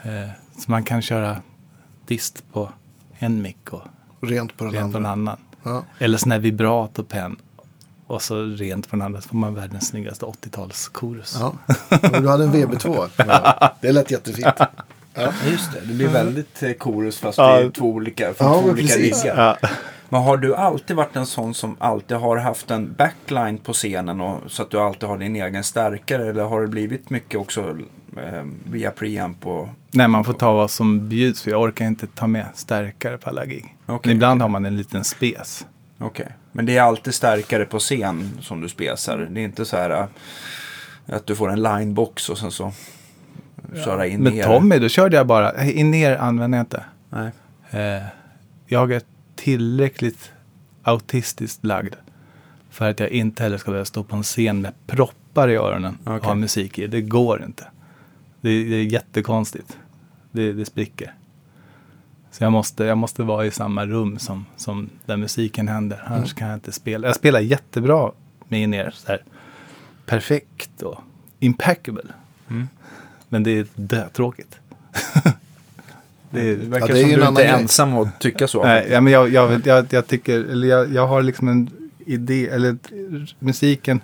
Eh, så man kan köra dist på en mick och rent på den rent på en andra. annan. Ja. Eller sån här vibrato-pen. Och så rent på den andra så får man världens snyggaste 80-talskorus. Ja. Du hade en VB2. Ja. Det lät jättefint. Ja. Just det, det blir väldigt eh, chorus fast Ja. det är två olika, från Ja, två olika riggar. Ja. Men har du alltid varit en sån som alltid har haft en backline på scenen och, så att du alltid har din egen stärkare? Eller har det blivit mycket också eh, via preamp och... Nej, man får ta vad som bjuds. Jag orkar inte ta med stärkare på alla gig. Men ibland har man en liten spes. Okej. Men det är alltid stärkare på scen som du spesar? Det är inte så här eh, att du får en linebox och sen så köra in Med ner? Tommy, då körde jag bara. In ner använder jag inte. Nej. Eh, jag är tillräckligt autistiskt lagd. För att jag inte heller ska behöva stå på en scen med proppar i öronen och Okej. ha musik i. Det går inte. Det, det är jättekonstigt. Det, det spricker. Så jag måste, jag måste vara i samma rum som, som där musiken händer. Annars kan jag inte spela. Jag spelar jättebra med in er. Så här, perfekt och impeccable. Mm. Men det är dötråkigt. det verkar Ja, det är som du inte är grej. ensam att tycka så. Nej, ja, men jag, jag, jag, jag tycker, eller jag, jag har liksom en idé, eller musiken,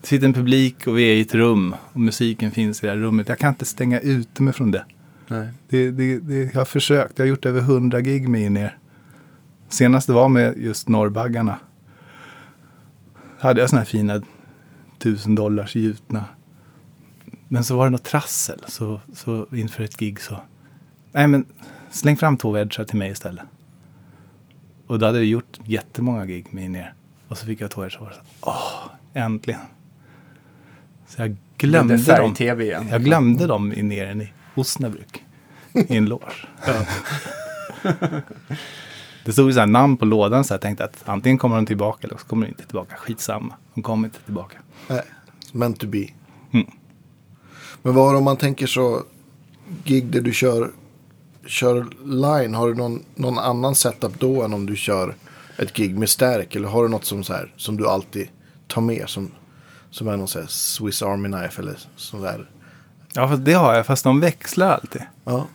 det sitter en publik och vi är i ett rum och musiken finns i det här rummet. Jag kan inte stänga ute mig från det. Nej. det, det, det jag har försökt, jag har gjort över hundra gig med in er. Senast det var med just Norrbaggarna. Hade jag såna här fina tusen dollars gjutna. Men så var det något trassel. Så, så inför ett gig så. Nej men släng fram två wedgar till mig istället. Och då hade jag gjort jättemånga gig med in er. Och så fick jag två wedgar och så åh, äntligen. Så jag glömde Det är dem. färg-tv igen. Jag glömde dem i nere i Osnabrück. I en loge. Det stod ju så här namn på lådan så jag tänkte att antingen kommer de tillbaka eller så kommer de inte tillbaka. Skitsamma. De kommer inte tillbaka. Nej, meant to be. Mm. Men vad om man tänker så, gig där du kör, kör line, har du någon, någon annan setup då än om du kör ett gig med stärk? Eller har du något som, så här, som du alltid tar med som, som är någon så här Swiss Army Knife eller sådär? Ja, fast det har jag. Fast de växlar alltid. Ja,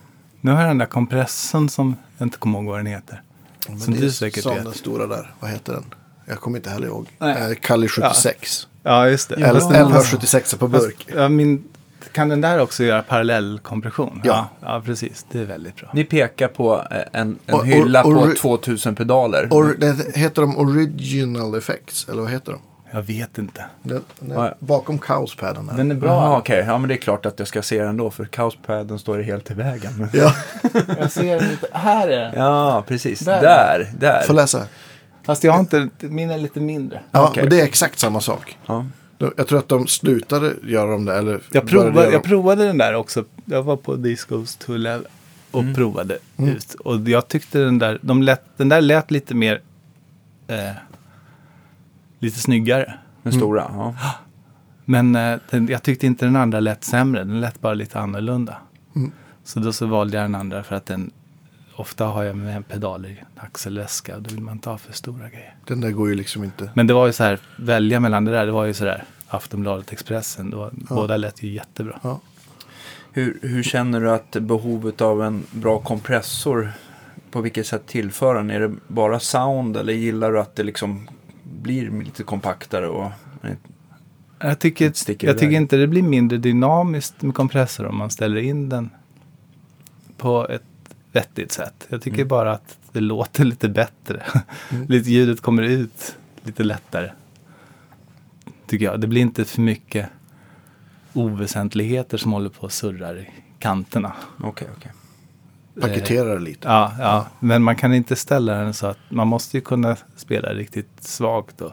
Nu har jag den där kompressorn som jag inte kommer ihåg vad den heter. men Som det du säkert vet. den stora där. Vad heter den? Jag kommer inte heller ihåg. Nej. Eh, Kali 76. Ja, just det. Eller den- 1176 på burk. Fast, ja, min, kan den där också göra parallellkompression? Ja. ja. Ja, precis. Det är väldigt bra. Ni pekar på eh, en, en Och- hylla och- och- på 2000 pedaler. Or, det heter de Original Effects, eller vad heter de? Jag vet inte. Den, den är bakom kaospaden. Den är bra. Jaha, okej. Ja, men det är klart att jag ska se den då, för kaospaden står helt i vägen. Ja, Jag ser den lite. Här är den. Ja, precis. Där. Där, där. får läsa. Fast jag har inte, min är lite mindre. Ja, Okej. men det är exakt samma sak. Ja. Jag tror att de slutade göra dem där. Eller Jag provade, göra jag dem. provade den där också. Jag var på Discos Eleven och provade ut. Och jag tyckte den där, de lät, den där lät lite mer, eh, lite snyggare. Den stora. Ja. Men eh, den, jag tyckte inte den andra lät sämre. Den lät bara lite annorlunda. Så då så valde jag den andra för att den ofta har jag med en pedal i en axelväska. Då vill man inte ha för stora grejer. Den där går ju liksom inte. Men det var ju så här, välja mellan det där. Det var ju så där, Aftonbladet, Expressen. Var, Båda lät ju jättebra. Ja. Hur, hur känner du att behovet av en bra kompressor, på vilket sätt tillför den? Är det bara sound eller gillar du att det liksom blir lite kompaktare? Och, Jag tycker, jag tycker inte det blir mindre dynamiskt med kompressor om man ställer in den på ett vettigt sätt. Jag tycker Mm. bara att det låter lite bättre. lite ljudet kommer ut lite lättare. Tycker jag. Det blir inte för mycket oväsentligheter som håller på och surrar i kanterna. Okej, okej. Paketerar det lite. Ja, ja, men man kan inte ställa den så att man måste ju kunna spela riktigt svagt och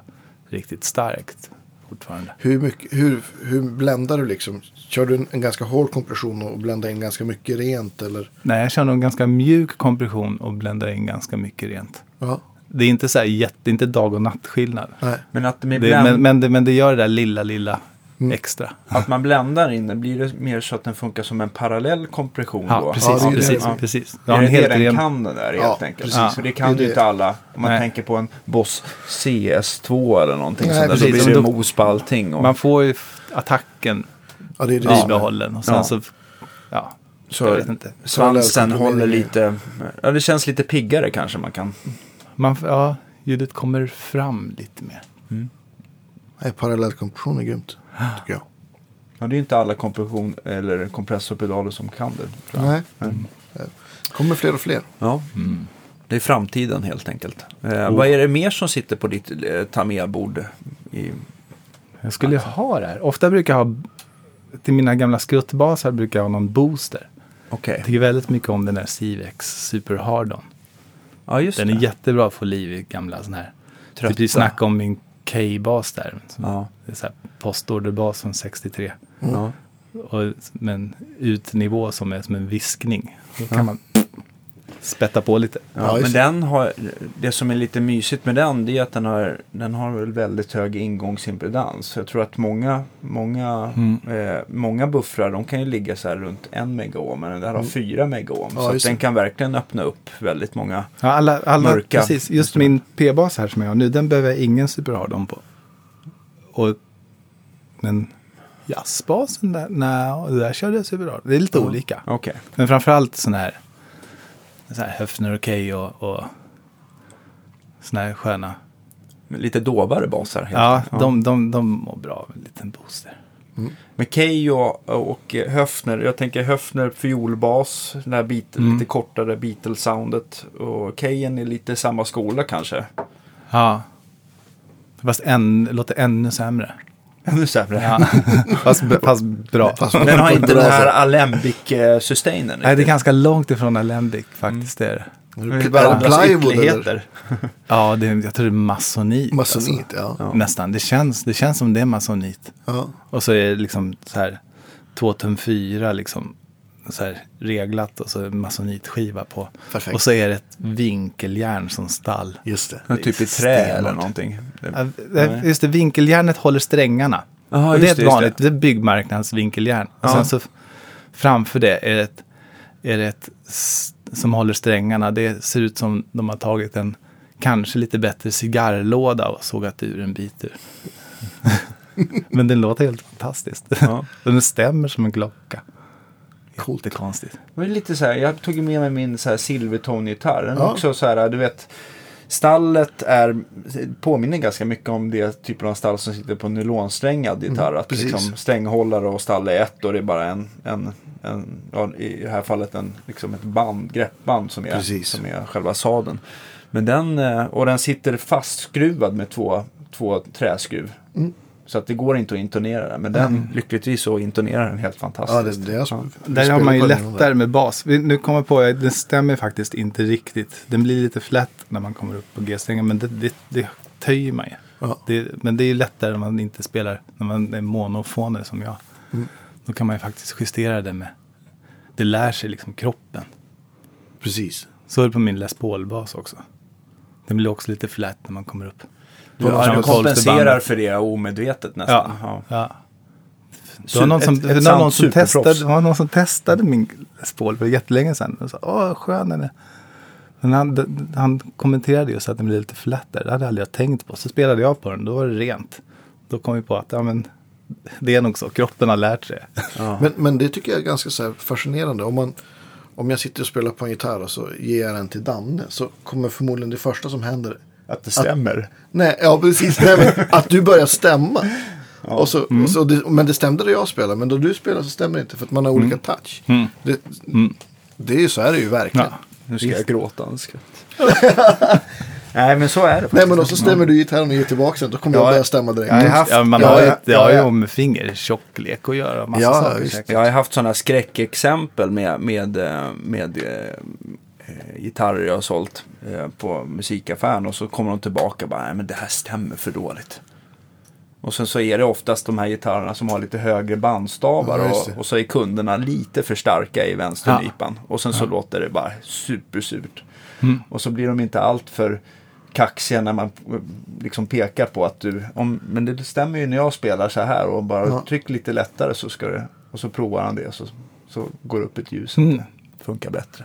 riktigt starkt fortfarande. Hur, mycket, hur, hur bländar du liksom? Kör du en, en ganska hård kompression och bländar in ganska mycket rent eller? Nej, jag kör en ganska mjuk kompression och bländar in ganska mycket rent. Ja, Det är inte så här jätte, det är inte dag och nattskillnad. nej. Men att, Det, men, men, det, men det gör det där lilla, lilla Mm. extra. att man bländar in den, blir det mer så att den funkar som en parallell kompression Ja, då? precis. Ja, det är det. precis, Ja. precis. Det är det helt den ren... kan den där Ja, helt enkelt. precis. Så det kan Det ju inte det. alla. Om man Nej. tänker på en Boss CS2 eller någonting Nej, sånt där. Då precis. blir det Då- mos på allting. Och, Man får ju attacken Ja, det är det bibehållen och sen Ja. så... Ja, så svansen håller lite... Ja, det känns lite piggare kanske man kan. Man, f- ja, ljudet kommer fram lite mer. Nej, parallellkompression är grymt. Tycker jag. Ja, det är inte alla kompression eller kompressorpedaler som kan det. tror jag. Nej. Mm. kommer fler och fler. Ja. Det är framtiden helt enkelt. Eh, Vad är det mer som sitter på ditt eh, Tamiya-bord? I... Jag skulle ju ha det här. Ofta brukar jag ha... Till mina gamla skruttbasar brukar jag ha någon booster. Okej. Jag tycker väldigt mycket om den där Civex Super Hardon. Ja, just Den det. är jättebra att få liv i gamla sådana här. Trötta. Typ vi snackade om min K-bas där. Som Ja. Det är så här postorderbas från 63. Ja. Och, men utnivå som är som en viskning. Då kan man spätta på lite. Ja, men det. den har, det som är lite mysigt med den det är att den har, den har väl väldigt hög ingångsimpedans. Jag tror att många, många, Mm. eh, många buffrar de kan ju ligga så här runt en megaohm men den där har fyra megaohm. Ja, så att den kan verkligen öppna upp väldigt många. Ja, alla, alla, Mörka precis. Just min P-bas här som jag har nu, den behöver jag ingen Super Hardon på. Och, men jazzbasen där, nej, där körde jag Super Hardon. Det är lite olika. Okej. Men framförallt sån här, så här Höfner och Key och, och såna här sköna. Lite dovare basar. Ja, de, de, de mår bra av en liten booster. Med Keyyo och Höfner, jag tänker Höfner fiolbas, det här beat, Mm. lite kortare Beatles-soundet. Och Keyen är lite samma skola kanske. Ja. Fast en, låter ännu sämre. Ännu sämre. Ja. fast, fast bra. Fast Den har inte den här. Alembic-sustainen. Nej, det är ganska långt ifrån Alembic faktiskt. Det är det. Det är Är det plywood eller? ytterligheter. Ja, det, är- jag tror det är masonit. Masonit, ja. Alltså. Nästan. Det känns, det känns som det är masonit. ja. Och så är det liksom så här två tum fyra liksom så här reglat och så masonitskiva på. Perfekt. Och så är det ett vinkeljärn som stall. Just det. Ja, Typ i trä eller någonting. Det- Ja, det- Just det, vinkeljärnet håller strängarna. Och det är ett det, vanligt, det. är byggmarknads vinkeljärn. Och Ja. sen så framför det är det ett, är det ett som håller strängarna. Det ser ut som de har tagit en kanske lite bättre cigarrlåda och sågat ur en bit ur. Men den låter helt fantastiskt. Ja. Den stämmer som en klocka. Coolt. Det är konstigt. Det var lite så här, jag tog med mig min så här silvertone-gitarr. Den är Ja. också så här, du vet. Stallet är, påminner ganska mycket om det typen av stall som sitter på nylonsträngad gitarr. att precis. liksom stänghållare och stall är ett och det är bara en, en, en ja, i det här fallet en, liksom ett band, greppband som är, Precis. som är själva sadeln. Men den, eh, och den sitter fastskruvad med två, två träskruv. Mm. Så att det går inte att intonera den. Men den, lyckligtvis så intonerar den helt fantastiskt. Ja, det, det är vi Där har man ju den lättare med bas. Vi- Nu kommer jag på att det stämmer faktiskt inte riktigt. Den blir lite flätt när man kommer upp på G-strängen. Men det, det, det töjer man ju. Ja. Det, men det är ju lättare när man inte spelar, när man är monofoner som jag. Mm. Då kan man ju faktiskt justera det med, det lär sig liksom kroppen. Precis. Så är det på min Les Paul-bas också. Den blir också lite flätt när man kommer upp. Ja, du kompenserar för det omedvetet nästan. ja. Ja. Det var någon som, Ett- det ett någon som testade, det var någon som testade min Paul för jättelänge sedan. Och sa, åh skön den är. Men han, han kommenterade just att den blev lite flat där. Det hade aldrig jag tänkt på. Så spelade jag på den, då var det rent. Då kom vi på att ja, men, det är nog så, kroppen har lärt sig. Ja. Men, men det tycker jag är ganska så här fascinerande. Om, man, om jag sitter och spelar på en gitarr och så ger jag den till Danne så kommer förmodligen det första som händer Att det stämmer. Nej, ja precis. Nej, men att du börjar stämma. Och så, Mm. och så det, men det stämde då jag spelar. Men då du spelar så stämmer det inte. För att man har olika touch. Det, det är ju så är det ju verkligen. Mm. Ja. Nu ska jag gråta en skratt. Nej, men så är det faktiskt. Nej men då så stämmer du gitarren och ger tillbaka den. Då kommer jag Ja, börja stämma direkt. jag har haft- Ja, man Ja, har ju, ja, det har ju ja, ja. med fingertjocklek att göra. Massa Ja, saker. Jag har haft sådana skräckexempel med, med, eh, med eh, gitarrer jag har sålt eh, på musikaffären och så kommer de tillbaka och bara, nej men det här stämmer för dåligt. Och sen så är det oftast de här gitarrerna som har lite högre bandstavar Ja, det. och, och så är kunderna lite för starka i vänsternypan. Och sen så låter det bara supersurt. Mm. Och så blir de inte allt för kaxiga när man eh, liksom pekar på att du, om, men det stämmer ju när jag spelar så här och bara Ja. tryck lite lättare så ska det, och så provar han det så, så går upp ett ljus. Mm. Funkar bättre.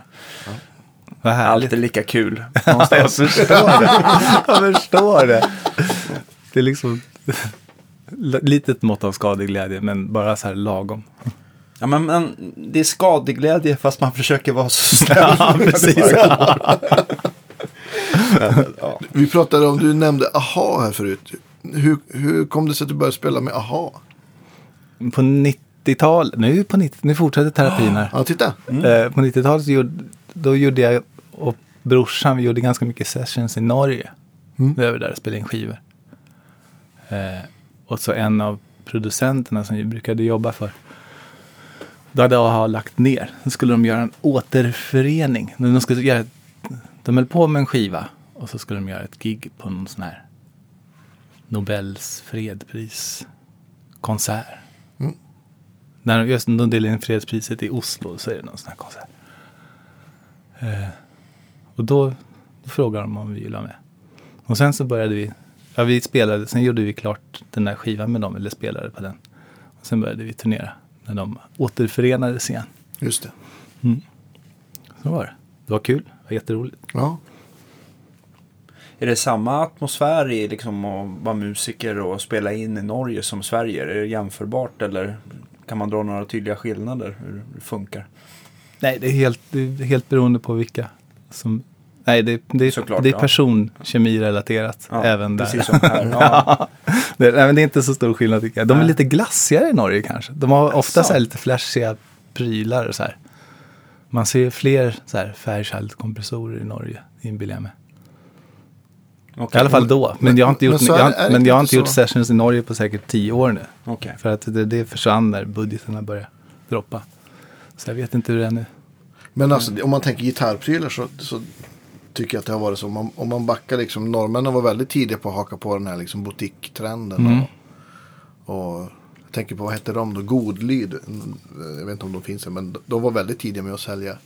Vad härligt. Allt är lika kul. jag förstår det. Jag förstår det. Det är liksom litet mått av skadeglädje, men bara så här lagom. ja, men, men det är skadeglädje fast man försöker vara så snäll. Ja, precis. ja. Vi pratade om, du nämnde AHA här förut. Hur, hur kom det sig att du började spela med AHA? På 90-talet, nu, på 90, nu fortsätter terapin här. Ja, titta. Eh, på 90-talet så gjorde, då gjorde jag och brorsan, vi gjorde ganska mycket sessions i Norge. Mm. Vi var där och spelade in skivor. Eh, och så en av producenterna som vi brukade jobba för. Då hade AHA lagt ner. Så skulle de göra en återförening. De, skulle göra ett, de höll på med en skiva. Och så skulle de göra ett gig på någon sån här Nobels fredpriskonsert. Mm. När de, just, de delade in fredspriset i Oslo så är det någon sån här konsert. Eh, och då, då frågade de om vi ville vara med. Och sen så började vi, ja vi spelade, sen gjorde vi klart den där skivan med dem, eller spelade på den. Och sen började vi turnera när de återförenades igen. Just det. Så var det. Det var kul, det var jätteroligt. Ja. Är det samma atmosfär i liksom att vara musiker och spela in i Norge som Sverige? Är det jämförbart eller kan man dra några tydliga skillnader hur det funkar? Nej, det är helt, det är helt beroende på vilka som... Nej, det, det, Såklart, det är personkemirelaterat Ja, även där. Precis som här. Ja. det, nej, men det är inte så stor skillnad tycker jag. De är Nej. lite glassigare i Norge kanske. De har ofta Asså. så här lite flashiga prylar och så här. Man ser fler så här Fairchild-kompressorer i Norge, inbillar jag mig. Okej. I alla fall då. Men jag har inte Men gjort, är jag, är men jag har inte så? gjort sessions i Norge på säkert tio år nu. Okej. För att det, det försvann när budgeterna började droppa. Så jag vet inte hur det är nu. Men alltså, om man tänker gitarrprylar så, så tycker jag att det har varit så. Om man, om man backar liksom, norrmännen var väldigt tidiga på att haka på den här liksom boutique-trenden. Mm. Och, och jag tänker på, vad hette de då? Godlyd. Jag vet inte om de finns än, men de var väldigt tidiga med att sälja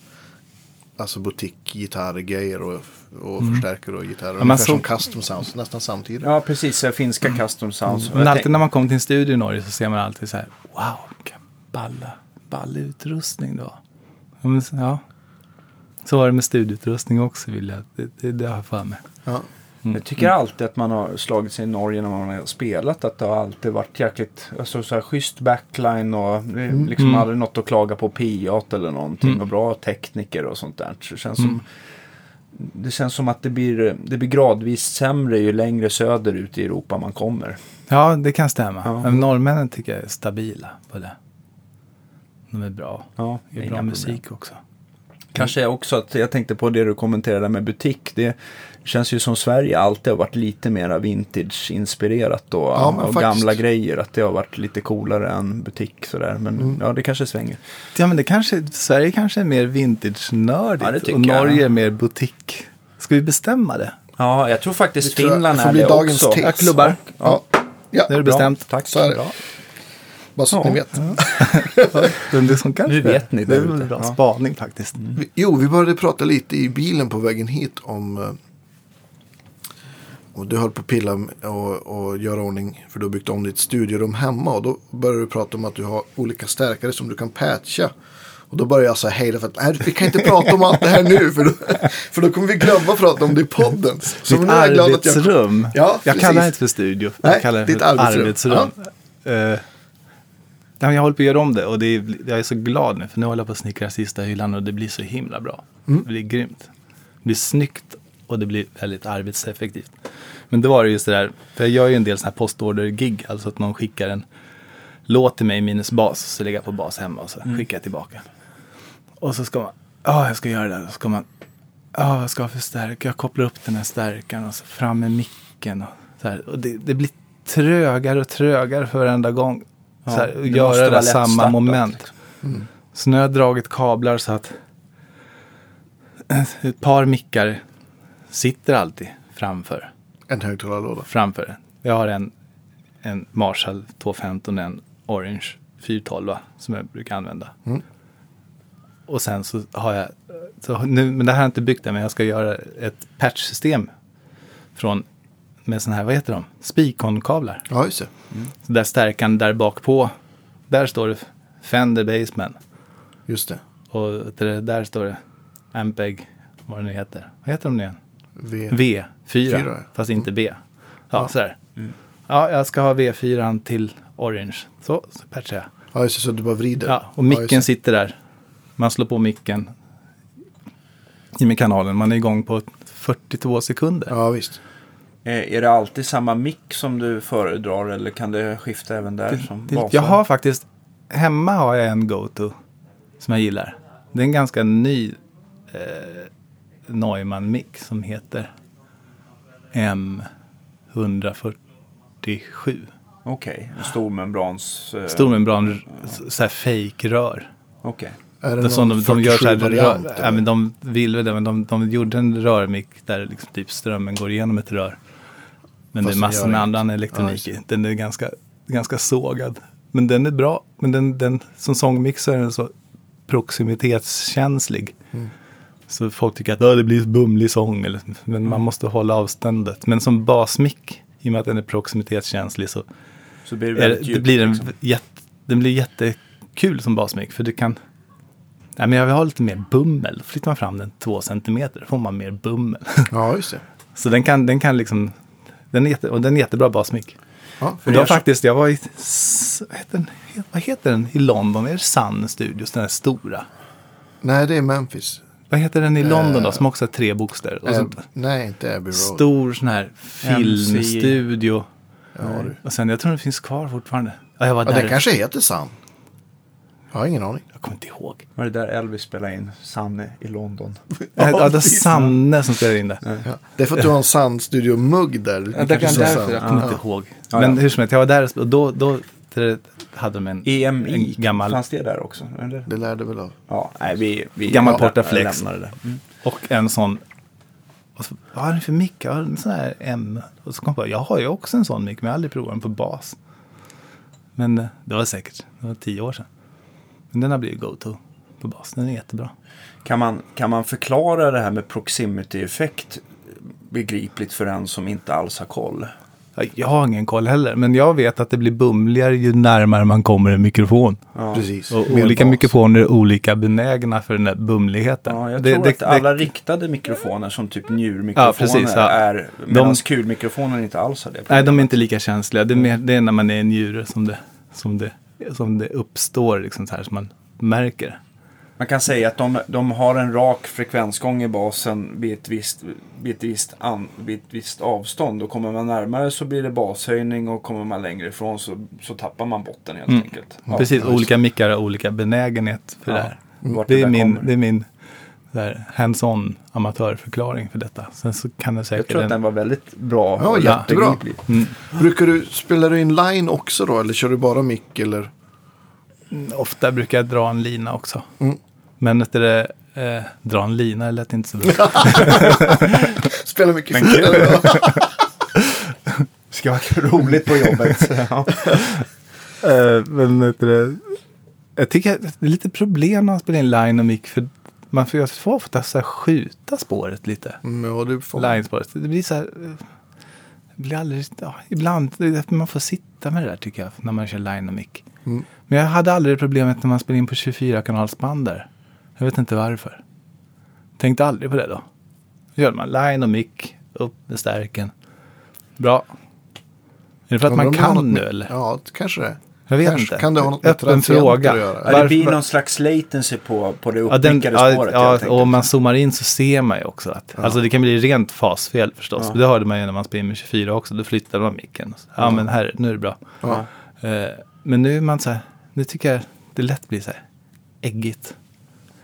alltså boutique-gitarrgrejer och, och förstärkare och gitarrer. Mm. man Ungefär som såg- custom sounds, nästan samtidigt. Ja, precis. Finska custom sounds. Och Men alltid när man kommer till en studio i Norge så ser man alltid så här, wow, vilken balla, ball utrustning då. Ja, så- var det med studieutrustning också, vill jag. Det, det, det har jag för mig. Ja. Jag tycker alltid att man har slagit sig i Norge när man har spelat. Att det har alltid varit jäkligt alltså, så här, schysst backline och det är liksom Mm. aldrig något att klaga på PA eller någonting. Och bra tekniker och sånt där. Så det, känns som, det känns som att det blir, det blir gradvis sämre ju längre söderut i Europa man kommer. Ja, det kan stämma. Ja. Men norrmännen tycker jag är stabila på det. De är bra. Ja, Det är bra problem. musik också. Kanske också att jag tänkte på det du kommenterade med butik. Det känns ju som Sverige alltid har varit lite mer vintage-inspirerat då. Ja, och faktiskt. gamla grejer. Att det har varit lite coolare än butik sådär. Men Mm. ja, det kanske svänger. Ja, men det kanske, Sverige kanske är mer vintage-nördigt Ja, det och Norge jag. är mer butik. Ska vi bestämma det? Ja, jag tror faktiskt Det tror jag Finland får är bli det dagens också. tes. Ja, klubbar. Ja. Ja. Nu är det Bra, bestämt. Tack Så är det. Bra. Bara så att Ja. ni vet. Men det som kanske Nu vet ni Det är väl en bra Ja. spaning faktiskt. Vi- Jo, vi började prata lite i bilen på vägen hit om... eh, Och du höll på att pilla och, och göra ordning för du har byggt om ditt studierum hemma. Och då började du prata om att du har olika stärkare som du kan patcha. Och då börjar jag här hejda för att nej, vi kan inte prata om allt det här nu. För då, för då kommer vi glömma att prata om det i podden. Så Ditt är jag att arbetsrum. Ja, jag kallar det precis. inte för studio. Nej, jag kallar det för ditt arbetsrum. arbetsrum. Nej, men jag håller på att göra om det och det är, jag är så glad nu för nu håller jag på att snickra sista hyllan och det blir så himla bra. Mm. Det blir grymt. Det blir snyggt och det blir väldigt arbetseffektivt. Men då var det just det där, för jag gör ju en del sådana här postorder-gig, alltså att någon skickar en låt till mig minus bas, så lägger jag på bas hemma och så skickar jag tillbaka. Och så ska man, ja jag ska göra det, och så ska man, ja jag ska förstärka, jag kopplar upp den här stärkaren och så fram med micken och så här. Och det, det blir trögare och trögare för varenda gång. Ja, så här, det göra det där samma moment. liksom. Så nu har jag dragit kablar så att ett par mickar sitter alltid framför. En högtalarlåda. framför. Jag har en, en Marshall 215 och en Orange 412 som jag brukar använda. Mm. Och sen så har jag, så nu, men det här har jag inte byggt än, men jag ska göra ett patchsystem från, med sådana här, vad heter de? Spikon-kablar. Ja, just det. Så där stärkan där bak på, där står det Fender Bassman. Just det. Och det där står det Ampeg, vad det nu heter. Vad heter de nu igen? V. V4, Fyra, ja. fast inte B. Ja, Ja. sådär. Ja, jag ska ha V4 till Orange. Så, så patchar jag. Ja, just det. Så du bara vrider. Ja, och micken det. sitter där. Man slår på micken i med kanalen. Man är igång på 42 sekunder. Ja, visst. Eh, Är det alltid samma mick som du föredrar eller kan det skifta även där? som Det, jag har faktiskt, hemma har jag en go-to som jag gillar. Det är en ganska ny eh, Neumann-mick som heter M147. Okej, en stor membrans... eh, Stor membran, så här fake-rör. Okej. Är det Det är som någon de, de gör så här, 47-variant, rör, ja, men de vill väl det, men de, de gjorde en rörmick där liksom typ strömmen går igenom ett rör. Men Fast det är massor med annan Ja, elektronik i. Den är ganska, ganska sågad. Men den är bra. Men den, den som sångmix är den så proximitetskänslig. Mm. Så folk tycker att "Åh, det blir bumlig sång. Eller, men man måste hålla avståndet. Men som basmick, i och med att den är proximitetskänslig så Så blir det är, väldigt det blir en liksom. jätte, den blir jättekul som basmick. För du kan... Nej, men jag vill ha lite mer bummel. Flyttar man fram den två centimeter. Får man mer bummel. Ja, just det. Så den kan, den kan liksom... Den är, jätte, och den är jättebra basmick. Ja, Och då jag- faktiskt, jag var i... Vad heter, den, vad heter den i London? Är det Sun Studios, den här stora? Nej, det är Memphis. Vad heter den i London då, Eh, som också har tre bokstäver? Och så, nej, inte Abbey Road. stor sån här filmstudio. Ja, du. Och sen, jag tror den finns kvar fortfarande. Ja, jag var Ja, där. den kanske heter Sun. Jag har ingen aning. Jag kommer inte ihåg. Var det där Elvis spelade in Sanne i London? Ja, det är. Sanne som spelar in det. Ja. Det är för att du har en Sun Studio-mugg där. Ja, det kan därför, jag kommer Ja. inte ihåg. Ja, Men ja. hur som helst, jag var där och då, då det hade de en, EMI, en gammal, fanns det där också? Eller? Det lärde väl av. Ja, nej, vi, vi Gammal ja, Portaflex. det. Mm. och en sån, och så, vad har ni för mick? Jag har en sån här M. Och så kom jag på, jag har ju också en sån mick, men jag har aldrig provat den på bas. Men eh, det var säkert, det var tio år sedan. Men den har blivit go-to på bas, den är jättebra. Kan, man, kan man förklara det här med proximity-effekt begripligt för en som inte alls har koll? Ja, Jag har ingen koll heller, men jag vet att det blir bumligare ju närmare man kommer en mikrofon. Ja. Precis. Och Mer olika bas. mikrofoner är olika benägna för den där bumligheten. Ja, jag Det- tror det- att det- alla riktade mikrofoner som typ njurmikrofoner Ja, precis, ja. är, medan De- kulmikrofoner inte alls har det. Nej, de är inte lika känsliga. Det är, mer, det är när man är en njure som det, som det, som det uppstår, liksom så här, som man märker. Man kan säga att de, de har en rak frekvensgång i basen vid ett visst, vid ett visst, an, vid ett visst avstånd. Och kommer man närmare så blir det bashöjning och kommer man längre ifrån så, så tappar man botten helt Mm. enkelt. Ja, Precis, olika mickar har olika benägenhet för Ja, det här. Det är där min, det är min hands-on amatörförklaring för detta. Sen så kan det Jag säkert... tror att en- den var väldigt bra. Ja, och jättebra. mm, Brukar du, spelar du in line också då? Eller kör du bara mick? Eller? ofta brukar jag dra en lina också. Mm. Men efter det, eh, dra en lina lät inte så bra. Spelar mycket. Det ska vara roligt på jobbet. ja. Eh, men det, jag tycker att det är lite problem när man spelar in line och mic. För man får ju får ofta så här skjuta spåret lite. Mm, ja, du får. Line-spåret. Det blir så här. eh, Det blir aldrig, ja, ibland, man får sitta med det där tycker jag. När man kör line och mic. Mm. Men jag hade aldrig problemet när man spelade in på 24-kanalsband där. Jag vet inte varför. Tänkte aldrig på det då. Då gör man line och mick, upp med stärken. Bra. Är det för att man kan nu eller? Ja, kanske det. Jag vet Kanske. inte. Kan det ha något med Öppen fråga. att göra? Ja, det blir någon slags latency på, på det Ja, den, upppickade ja, spåret. ja, helt och om man zoomar in så ser man ju också att, alltså det kan bli rent fasfel förstås. Ja. Det hörde man ju när man spelade med 24 också, då flyttade man micken. Ja, men här, nu är det bra. Ja. Eh, men nu är man så här, nu tycker jag det lätt blir så här äggigt.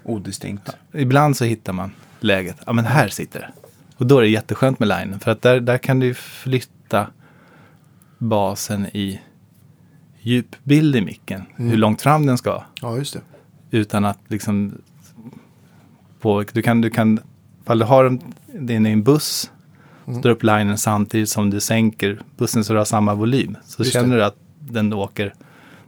Odistinkt. Ibland så hittar man läget, ja men här sitter det. Och då är det jätteskönt med linen, för att där, där kan du flytta basen i djupbild i micken, hur långt fram den ska. ja, just det. utan att liksom påverka. Du kan, du kan, ifall du har en- den i en buss, Mm. drar upp linen samtidigt som du sänker bussen så du har samma volym. Så Just känner det. du att den åker,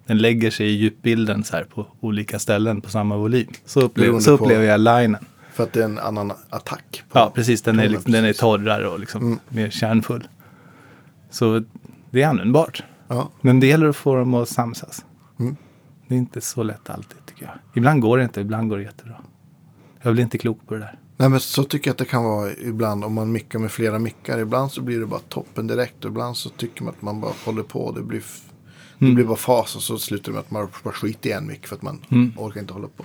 den lägger sig i djupbilden så här på olika ställen på samma volym. Så upplever, Beroende så upplever jag linen. För att det är en annan attack. Ja, precis. Den är, tonen, liksom, den är torrare och liksom Mm. mer kärnfull. Så det är användbart. Ja, Men det gäller att få dem att samsas. Mm. Det är inte så lätt alltid tycker jag. Ibland går det inte, ibland går det jättebra. Jag blir inte klok på det där. Nej, men så tycker jag att det kan vara ibland om man mickar med flera mickar. Ibland så blir det bara toppen direkt och ibland så tycker man att man bara håller på. Det blir, f- det Mm. blir bara fas och så slutar det med att man bara skiter i en mick för att man Mm. orkar inte hålla på.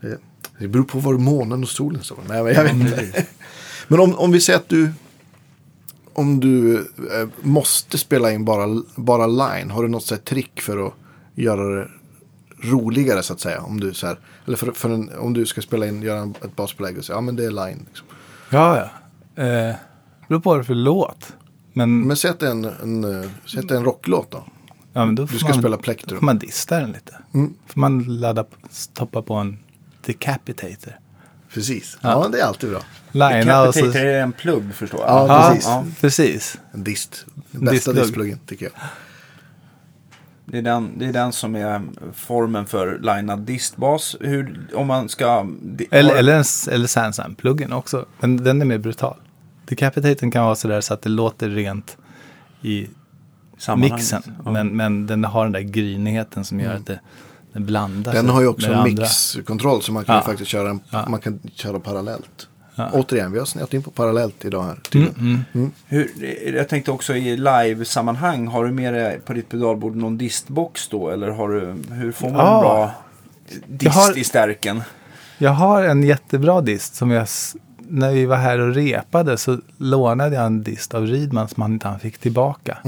Det, det beror på var månen och solen står. Nej, men jag vet inte. Men om, om vi säger att du om du eh, måste spela in bara, bara line, har du något så här trick för att göra det roligare så att säga? Om du, så här, eller för, för en, om du ska spela in, göra ett basbelägg och säga, ja men det är line. Liksom. Ja, ja. Eh, beror på vad det för låt. Men, Men säg att det är en, en, eh, säg att det är en rocklåt då. ja, men då Du ska man, spela då plektrum. får man dista den lite. Mm. Får man ladda, stoppa på en decapitator. Precis. Ja, det är alltid bra. Lina och så... Är en plugg förstår jag. Ja, Ja, precis. precis. En dist. Den bästa Distplugg. distpluggen tycker jag. Det, är den, det är den som är formen för linad distbas. Hur, om man ska... Eller, eller, en, eller Sansan-pluggen också. Men den är mer brutal. Decapitatorn kan vara sådär så att det låter rent i mixen. Ja. Men, men den har den där grynigheten som Mm. gör att det, den blandar Den har ju också en mixkontroll så man kan ju Ja. faktiskt köra, en, Ja. man kan köra parallellt. Ja. Återigen, vi har snett in på parallellt idag här. Mm, tydligen. mm. Hur, jag tänkte också i live-sammanhang. Har du med dig på ditt pedalbord någon distbox då? Eller har du, hur får man Ja. en bra dist har- i stärken? Jag har en jättebra dist som jag, när vi var här och repade så lånade jag en dist av Ridman som han inte han fick tillbaka.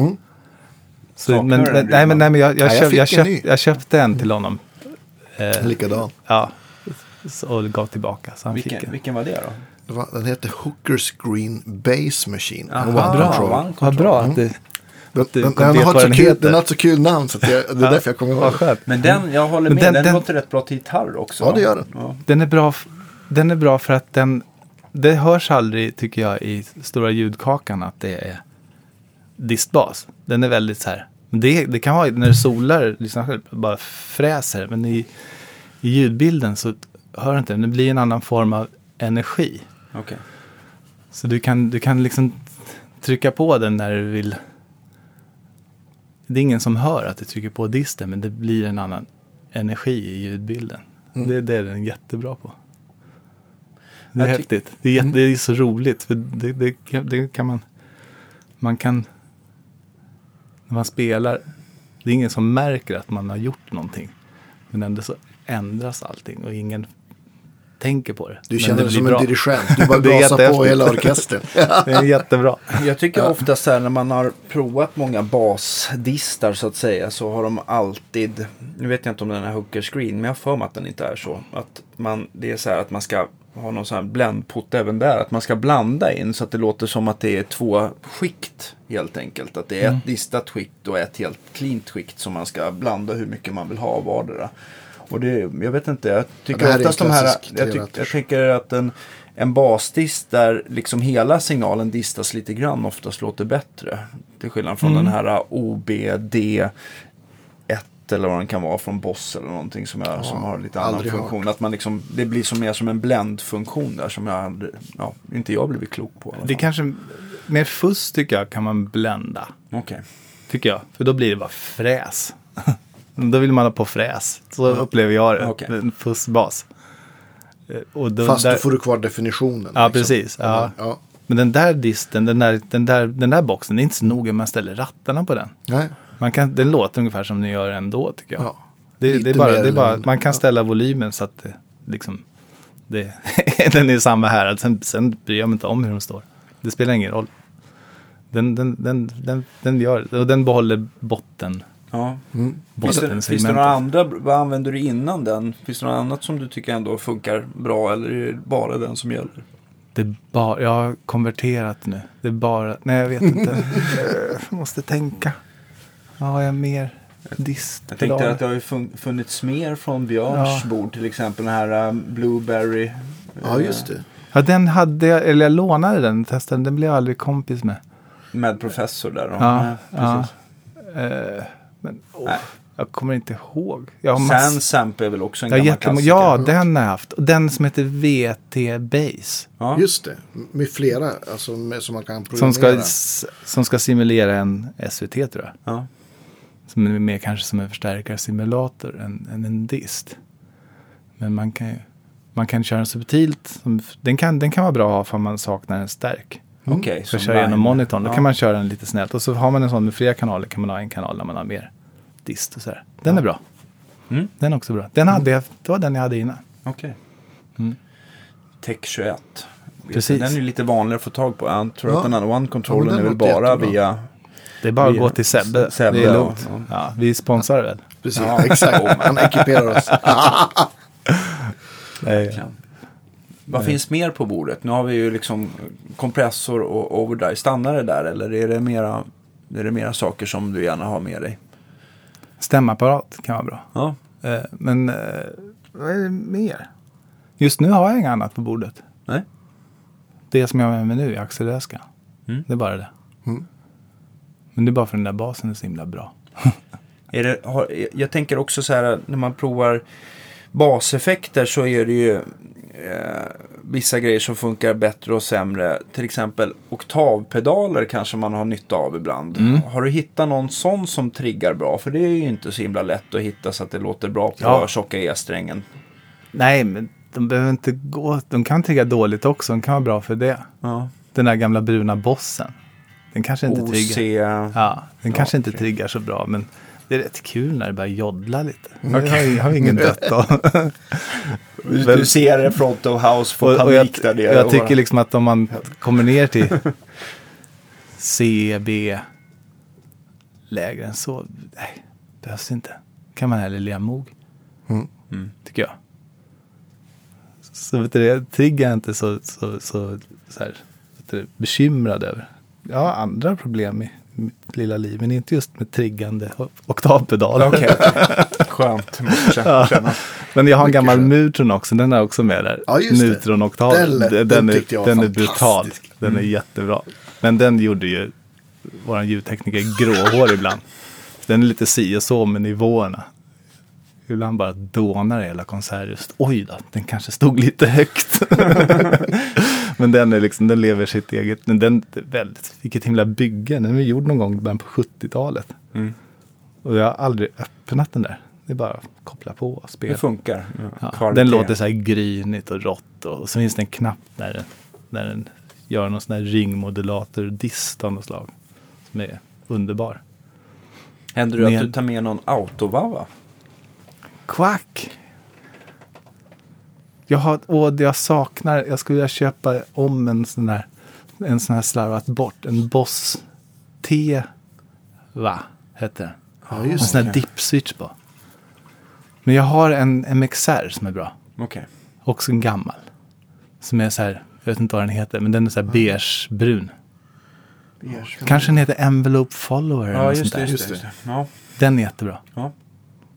Mm. Så, men, den, men, nej, men, nej, men jag, jag, Nej, jag köp, fick jag, ny. köpt, jag köpte en till honom. Eh, Likadan. ja, och gav tillbaka. Så han fick Vilken, en. vilken var det då? Det var, den heter Hookers Green Base Machine. Aha, One Bra, vad bra att det, Den, du den, den, till har vad så den kul, den har ett så kul namn så jag, det är Ja, därför jag kommer ihåg vad skönt. Men den, jag håller Men med, den- den, den- låter rätt bra till gitarr också. Ja, det gör den. Ja. Den är bra, den är bra för att den, det hörs aldrig tycker jag i stora ljudkakan att det är distbas. Den är väldigt så här, det, det kan vara när du solar, lyssna själv, bara fräser. Men i, i ljudbilden så hör inte den, det blir en annan form av energi. Okej. Så du kan, du kan liksom trycka på den när du vill. Det är ingen som hör att du trycker på disten, men det blir en annan energi i ljudbilden. Mm. Det, det är den jättebra på. Det är häftigt. Det är, jätte, Mm. det är så roligt. För det, det, det kan man... Man kan... När man spelar, det är ingen som märker att man har gjort någonting. Men ändå så ändras allting och ingen tänker på det. Du känner det dig som bra. en dirigent. Du bara gasar på hela orkestern. Det är jättebra. Jag tycker ofta så här när man har provat många basdistar så att säga så har de alltid, nu vet jag inte om den är hooker screen men jag har för mig att den inte är så. Att man, det är så här att man ska ha någon sån här bländpott även där. Att man ska blanda in så att det låter som att det är två skikt helt enkelt. Att det är Mm. ett distat skikt och ett helt cleant skikt som man ska blanda hur mycket man vill ha av vardera. Och det, jag vet inte, jag tycker Ja, oftast de här, jag, tyck, jag tänker att en, en basdist där liksom hela signalen distas lite grann oftast låter bättre. Till skillnad från Mm. den här OBD1 eller vad den kan vara från Boss eller någonting som, jag, som har lite annan funktion. Att man liksom, det blir som mer som en bländfunktion där som jag aldrig, ja, inte jag blivit klok på. Det kanske mer fuss tycker jag kan man blända. Okej. Tycker jag. För då blir det bara fräs. Då vill man ha på fräs. Så upplever jag det. Okej. En fussbas. Eh, Och då, Fast där, då får du kvar definitionen. Ja, liksom. precis. Ja. ja. Men den där disten, den där, den, där, den där boxen, det är inte så noga om man ställer rattarna på den. Nej. Man kan, den låter ungefär som den gör ändå tycker jag. Ja. det, det, är bara, det är bara, man kan ställa volymen så att det, liksom, det, den är samma härad. Sen, sen bryr jag mig inte om hur de står. Det spelar ingen roll. Den, den, den, den, den gör och den behåller botten. Ja. Mm. Finns det, finns det några andra, vad använder du innan den? Finns det något annat som du tycker ändå funkar bra eller är det bara den som gäller? Det är bara, jag har konverterat nu. Det är bara, nej jag vet inte. jag måste tänka. Vad har jag mer? Dist. Jag tänkte att det har ju fun- funnits mer från Björns Ja. bord, till exempel den här um, Blueberry. ja, just det. Ja, den hade jag, eller jag lånade den, testade den, den blev jag aldrig kompis med. Med professor där. då. Ja, ja. precis. Eh, men Nej. jag kommer inte ihåg. Jag har mass- Sansamp är väl också en jag gammal klassiker? ja, den har jag haft. Och den som heter VT Base. Ja. Just det. Med flera, alltså med, som man kan programmera. Som ska, som ska simulera en SVT tror jag. Ja. Som är mer kanske som en förstärkarsimulator än, än en dist. Men man kan ju man kan köra den subtilt. Den, kan, den kan vara bra ha om man saknar en stärk. Okej, För att som köra genom monitorn. Då Ja. kan man köra den lite snällt. Och så har man en sån med flera kanaler kan man ha en kanal där man har mer dist och så här. Den är bra. Mm. Den är också bra. Den hade jag, det var den jag hade innan. Okej. Mm. Tech 21. Precis. Den är ju lite vanligare att få tag på. Jag tror Ja. att den andra One-controllen Ja, är väl bara jättebra. via... Det är bara att gå till Sebbe. Sebbe, det är ja. lugnt. Ja. Ja. vi sponsrar väl? Precis, Ja. exakt. Han ekiperar oss. Nej. Vad finns mer på bordet? Nu har vi ju liksom kompressor och overdrive. Stannar det där eller är det mera, är det mera saker som du gärna har med dig? Stämapparat kan vara bra. Ja. Eh, Men eh, vad är det mer? Just nu har jag inget annat på bordet. Nej. Det som jag har med mig nu är axelväskan. Mm. Det är bara det. Mm. Men det är bara för den där basen är så himla bra. Är det, har, jag tänker också så här när man provar baseffekter så är det ju eh, vissa grejer som funkar bättre och sämre. Till exempel oktavpedaler kanske man har nytta av ibland. Mm. Har du hittat någon sån som triggar bra? För det är ju inte så himla lätt att hitta så att det låter bra på Ja. tjocka E-strängen. Nej, men de behöver inte gå. De kan trigga dåligt också. De kan vara bra för det. Ja. Den där gamla bruna bossen. Den kanske inte OC. triggar. Ja, den Ja, kanske inte triggar så bra. Men det är rätt kul när det börjar joddla lite. Det har, ju- har ju ingen dött av. Du, du ser front of house få Och, och panik jag, där nere. jag tycker liksom att om man kommer ner till C, B lägre än så, nej, behövs inte. Kan man hellre lira mog, Mm. Mm. tycker jag. Så vet du, jag triggar jag inte så, så, så, så här, vet du, bekymrad över. Jag har andra problem i mitt lilla liv, men inte just med triggande o- oktavpedaler. Okej, okej. Skönt. känna. Men jag har en gammal. Mutron också, den är också med där. Ja. Mutron oktav. Den Den, den är, den är brutal. Den är jättebra. Men den gjorde ju våran ljudtekniker gråhår ibland. Den är lite si och så med nivåerna. Ibland bara dånar hela konsert just. Oj då, den kanske stod lite högt. Men den är liksom, den lever sitt eget. Men den, väldigt, vilket himla bygge. Den är gjord någon gång i början på 70-talet. Mm. Och jag har aldrig öppnat den där. Det är bara att koppla på och spela. Det funkar. Ja, Kvalitet. den låter så här grynigt och rått. Och så finns det en knapp där den, där den gör någon sån här ringmodulator dist av något slag. Som är underbar. Händer det att Med- du tar med någon autovava? Quack! Jag har, åh, jag saknar, jag skulle vilja köpa om en sån här, en sån här slarvat bort, en Boss T, va, heter den. Ja, En sån här dip-switch på. Men jag har en MXR som är bra. Okej. Också en gammal. Som är så här, jag vet inte vad den heter, men den är så här beige-brun. Kanske den heter Envelope Follower eller Ja, något just sånt det. där. Just det. Ja. Den är jättebra. Ja.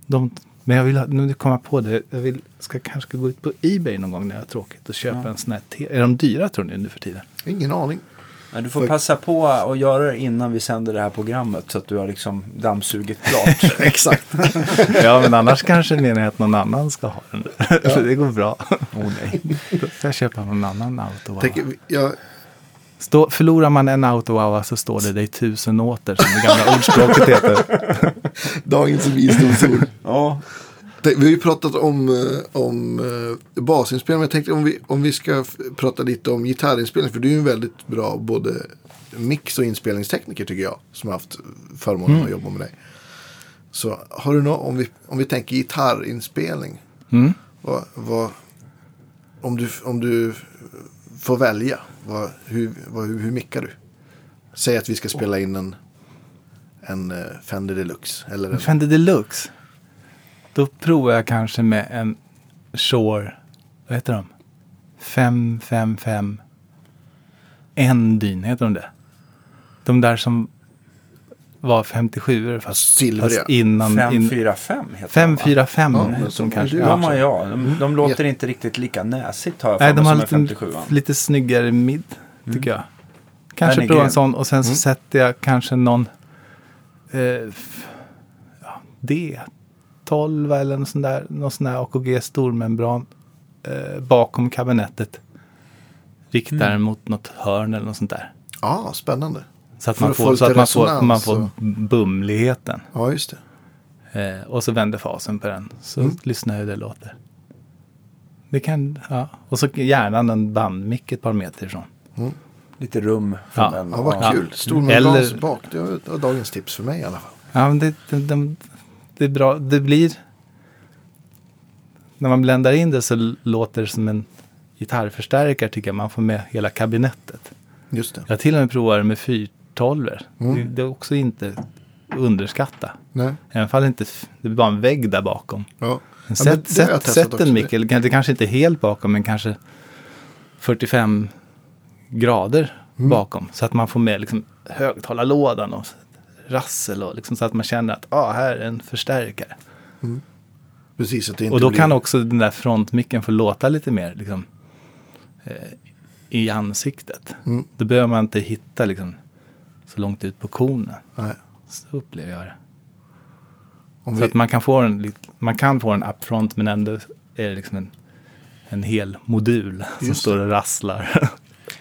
De, men jag vill ha, nu kommer jag på det, jag vill, ska kanske gå ut på Ebay någon gång när jag har tråkigt och köpa Ja. en sån här te. Är de dyra tror ni nu för tiden? Ingen aning. Men du får För- passa på att göra det innan vi sänder det här programmet så att du har liksom dammsugit klart. Exakt. ja, men annars kanske menar jag att någon annan ska ha den. För det går bra. oh, nej. Då får jag köpa någon annan auto. Tänk, jag, Stå, förlorar man en autowowa så står det dig tusen åter som det gamla ordspråket heter. Dagens visdomsord. Ja, Vi har ju pratat om, eh, om eh, basinspelning, men jag tänkte om vi, om vi ska prata lite om gitarrinspelning. För du är ju en väldigt bra både mix och inspelningstekniker tycker jag. Som har haft förmånen att jobba med dig. Så har du något, om vi, om vi tänker gitarrinspelning. Mm. Vad, vad, om, du, om du får välja, vad, hur, vad, hur, hur mickar du? Säg att vi ska spela in en, en eh, Fender Deluxe. Eller en, Fender Deluxe. Då provar jag kanske med en Shore... vad heter de? 555 en dyn, heter de det? De där som var 57 fast, Silvriga. fast innan. in, 545 heter 545 Ja, som de kanske. du de, har. Ja, men ja. De, de låter inte riktigt lika näsigt har jag Nej, de har som lite, 57 lite snyggare mid, tycker jag. Kanske prova en sån och sen så sätter jag kanske någon eh, ja, D12 eller någon sån där, någon sån där AKG stormembran eh, bakom kabinettet. Riktar den mot något hörn eller något sånt där. Ja, spännande. Så att För man får, så att man får, man får bumligheten. Ja, just det. Eh, och så vänder fasen på den. Så lyssnar jag hur det låter. Det kan, ja. Och så gärna en bandmick ett par meter ifrån. Lite rum från Ja. den. Ja, vad Ja. kul. Stormembrans Eller- bak. Det var, dagens tips för mig i alla fall. Ja, men det, det, det, det är bra. Det blir... När man bländar in det så låter det som en gitarrförstärkare tycker jag. Man får med hela kabinettet. Just det. Jag till och med provat det med 412 Mm. det, det är också inte underskatta. Nej. Även fall inte, det är bara en vägg där bakom. Ja. Ja, sätt, sätt, sätt också. en mick, eller kan- det kanske inte är helt bakom, men kanske 45 grader Mm. bakom. Så att man får med liksom högtalarlådan och rassel och liksom så att man känner att ah, här är en förstärkare. Precis, att det inte Och då blir... kan också den där frontmicken få låta lite mer liksom, eh, i ansiktet. Mm. Då behöver man inte hitta liksom, så långt ut på konen. Nej. Så upplever jag det. Om Så vi... att man kan få lit- man kan få den upfront men ändå är det liksom en, en hel modul som Just står och rasslar.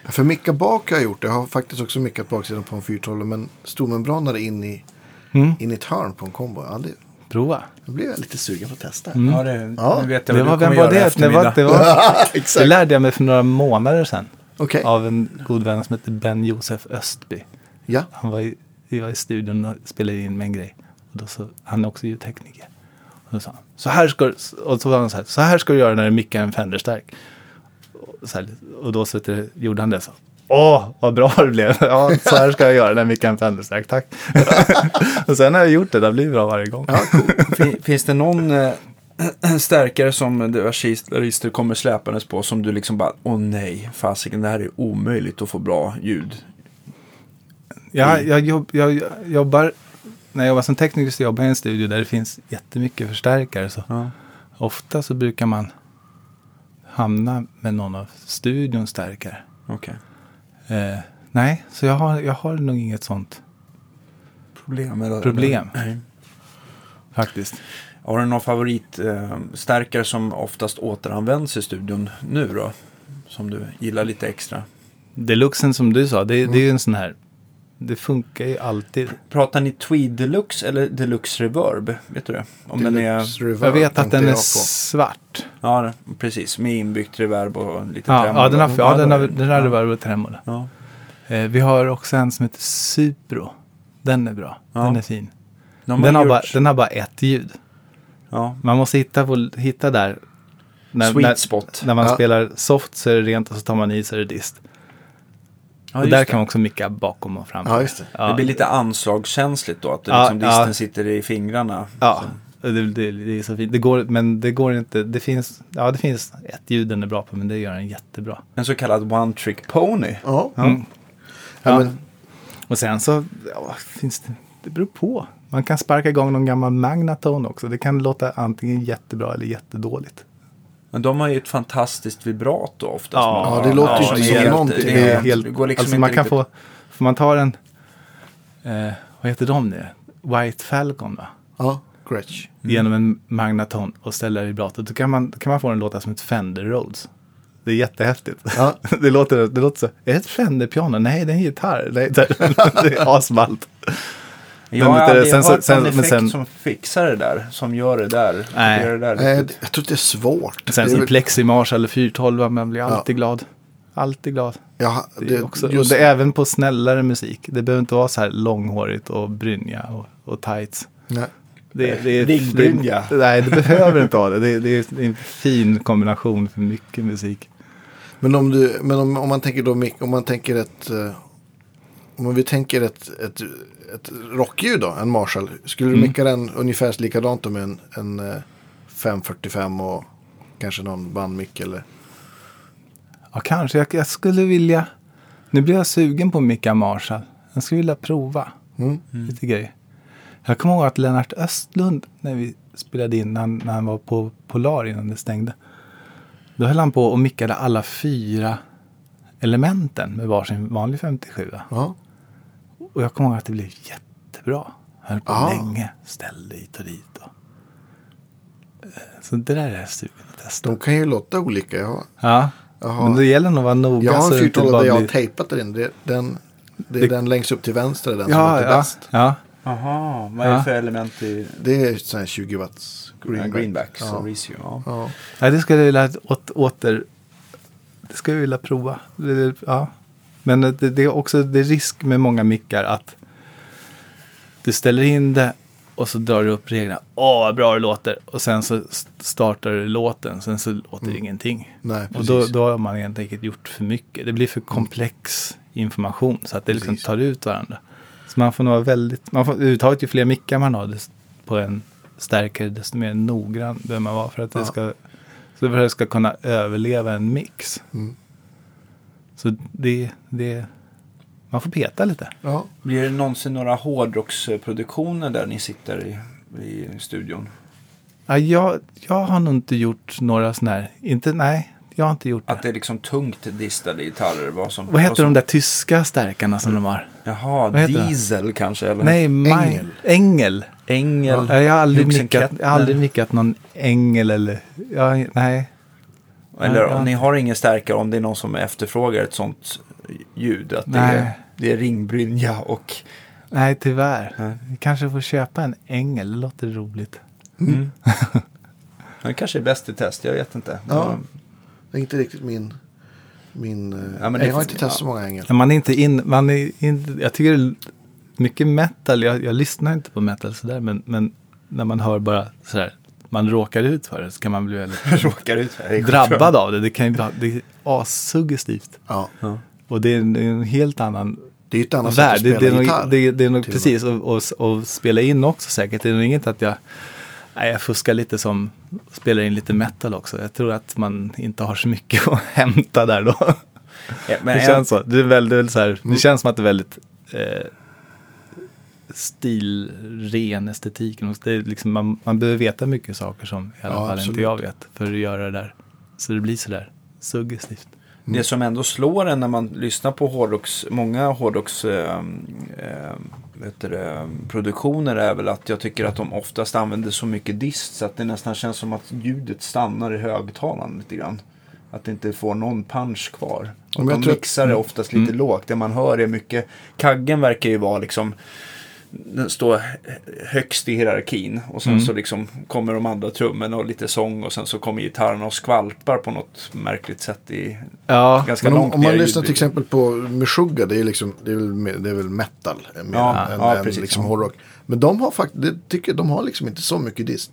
För micka bak har jag gjort. Jag har faktiskt också mickat baksidan på en 412. Men stormembranare in i, Mm. in i ett hörn på en kombo. Ja, det, Prova. då blev jag lite sugen på att testa. Ja, det, Ja. nu vet jag Det vad var, du kommer vem var göra det? Det, var, det, var, det lärde jag mig för några månader sedan. Okej. Av en god vän som heter Ben Josef Östby. Ja. Han var i, vi var i studion och spelade in med en grej. Och då så, han är också ljudtekniker. Och då sa han, så här ska, och så var han så här, så här ska du göra när du mickar en Fender-stark. Och, här, och då så du, gjorde han det så. Åh, vad bra det blev. Ja, så här ska jag göra när jag mickar en Fender-stark, tack. och sen har jag gjort det, det blivit bra varje gång. Ja, cool. Fin- Finns det någon eh, stärkare som du artister kommer släpandes på som du liksom bara, åh nej, fasiken, det här är omöjligt att få bra ljud. Ja, jag, jobb, jag, jag jobbar, när jag jobbar som tekniker så jobbar jag i en studio där det finns jättemycket förstärkare. Så Ja. ofta så brukar man hamna med någon av studions stärkare. Okej. Eh, nej, så jag har, jag har nog inget sånt Problem? Eller, Problem. Nej. faktiskt. Har du någon favoritstärkare eh, som oftast återanvänds i studion nu då? Som du gillar lite extra? Deluxen som du sa, det, det är ju en sån här, det funkar ju alltid. Pratar ni Tweed Deluxe eller Deluxe Reverb? Vet du det? Om den är... Reverb Jag vet att den är svart. Ja, precis. Med inbyggt reverb och lite Ja, tremolo. ja, den har, ja, den har, den har ja. reverb och tremolo. Ja. Eh, vi har också en som heter Supro. Den är bra, Ja. den är fin. De Den har, bara, den har bara ett ljud. Ja. Man måste hitta, på, hitta där. När, Sweet när, spot. när man Ja. spelar soft så är det rent och så tar man i så är det dist. Ja, och där det. kan man också micka bakom och fram. Ja, just det. Ja, Det blir lite anslagskänsligt då, att det Ja, liksom ja. disten sitter i fingrarna. Ja, det, det, det är så fint. Det går, men det går inte. Det finns, ja, det finns ett ljud den är bra på, men det gör den jättebra. En så kallad one trick pony. Ja. Mm. Ja, Ja. men, Och sen så ja, finns det, det beror på. Man kan sparka igång någon gammal Magnatone också. Det kan låta antingen jättebra eller jättedåligt. Men de har ju ett fantastiskt vibrato oftast. Ja, Ja, det låter ju som inte som någonting. Det, är helt, det går liksom alltså inte man kan riktigt- få, får man tar en, eh, vad heter de nu? White Falcon va? ja, Gretsch. Genom en Magnaton och ställer vibratot. Då kan man, kan man få den låta som ett Fender Rhodes. Det är jättehäftigt. Ja. Det, låter, det låter så. Är det ett Fender-piano? Nej, det är en gitarr. Nej, det det är asballt. Jag har aldrig sen så- hört sen- någon effekt sen- som fixar det där, som gör det där. Nej. Gör det där Nej, jag tror att det är svårt. Sen det så är väl- Plexi Marshall eller 412, man blir alltid Ja. glad. Alltid glad. ja, Det det, är också, just, och det är även på snällare musik. Det behöver inte vara så här långhårigt och brynja och, och tights. nej. Det, det är, Ringbrynja. det, nej, det behöver inte ha det. Det, det är en fin kombination för mycket musik. Men om, du, men om, om man tänker då, om man tänker ett, eh, om vi tänker ett, ett, ett rockljud då, en Marshall. Skulle du Mm. micka den ungefär likadant då med en, en eh, 545 och kanske någon bandmick eller? Ja, kanske. Jag, jag skulle vilja... Nu blir jag sugen på Micka Marshall. Jag skulle vilja prova Mm. lite grejer. Jag kommer ihåg att Lennart Östlund, när vi spelade in, när han, när han var på Polar innan det stängde. Då höll han på och mickade alla fyra elementen med varsin vanlig 57. Ja. Och jag kommer ihåg att det blev jättebra. Höll på Ja. länge, ställde hit och dit. Och... Eh, Så det där är jag sugen att testa. De kan ju låta olika. Jag har, Ja, Jaha. men det gäller nog att vara noga. jag har så en det inte 412 bara där jag har blir- tejpat där inne. Det, den, det är Det- den längst upp till vänster, den som Ja, låter ja, bäst. ja. Jaha, vad är det Ja. för element i Det är sån här 20 watts greenback? greenback. Ja. Resio? Ja. Ja. Nej, det skulle jag vilja åt, åter... Det skulle jag vilja prova. Det, ja. Men det, det är också det är risk med många mickar att du ställer in det och så drar du upp reglerna. Åh, vad bra det låter. Och sen så startar du låten, sen så låter det ingenting. Nej, Och då, då har man helt enkelt gjort för mycket. Det blir för komplex information så att det liksom Precis. tar ut varandra. Så man får nog vara väldigt, man får, överhuvudtaget ju fler mickar man har på en stärkare desto mer noggrann behöver man vara för att det Ja. ska, så för att det ska kunna överleva en mix. Mm. Så det, det, man får peta lite. Ja. Blir det någonsin några hårdrocksproduktioner där ni sitter i, i studion? Ja, jag, jag har nog inte gjort några sådana här, inte, nej, jag har inte gjort det. Att det är liksom tungt distade gitarrer? Vad, som, Vad heter som, de där tyska stärkarna som de har? Jaha, Vad heter det? diesel kanske? Eller? Nej. Ängel. Ängel. Ängel. Ja, jag har aldrig mickat, Kettner. jag har aldrig mickat någon ängel eller, ja, nej. Eller om ni har ingen stärkare, om det är någon som efterfrågar ett sånt ljud. Att det Nej. är, det är ringbrynja och... Nej, tyvärr. Nej. Vi kanske får köpa en ängel, det låter roligt. Mm. det kanske är bäst i test, jag vet inte. Ja. Det är inte riktigt min... min eh, Ja, men det- jag har inte testat så många ängel. Man är inte in, man är in, jag tycker det är mycket metal, jag, jag lyssnar inte på metal sådär, men, men när man hör bara sådär, man råkar ut för det så kan man bli väldigt råkar ut här. drabbad av det. Det kan ju det är assuggestivt. Ja. Ja. Och det är en, det är en helt annan Det är ju ett annat sätt att Det, spela det, är nog, gitarr. det, det är nog precis, och, och, och spela in också säkert. Det är nog inget att jag, nej, jag fuskar lite som spelar in lite metal också. Jag tror att man inte har så mycket att hämta där då. Ja, men det känns så. Det, är väldigt, väldigt så här, Mm. det känns som att det är väldigt eh, stilren estetik. Det är liksom, man, man behöver veta mycket saker som i alla Ja, fall absolut. inte jag vet för att göra det där. Så det blir så där suggestivt. Det som ändå slår en när man lyssnar på hårdrocks, många hårdrocks eh, eh, vet du det, produktioner är väl att jag tycker att de oftast använder så mycket dist så att det nästan känns som att ljudet stannar i högtalaren lite grann. Att det inte får någon punch kvar. Och Men jag de mixar det oftast lite lågt. Det man hör är mycket, kaggen verkar ju vara liksom den står högst i hierarkin och sen Mm. så liksom kommer de andra trummorna och lite sång och sen så kommer gitarrerna och skvalpar på något märkligt sätt i Ja, ganska Men om, långt om man lyssnar till exempel på Meshuggah, det är, liksom, det är, väl, det är väl metal eh, mer Ja, än, ja, än precis. liksom hårdrock. Men de har faktiskt, tycker de har liksom inte så mycket dist.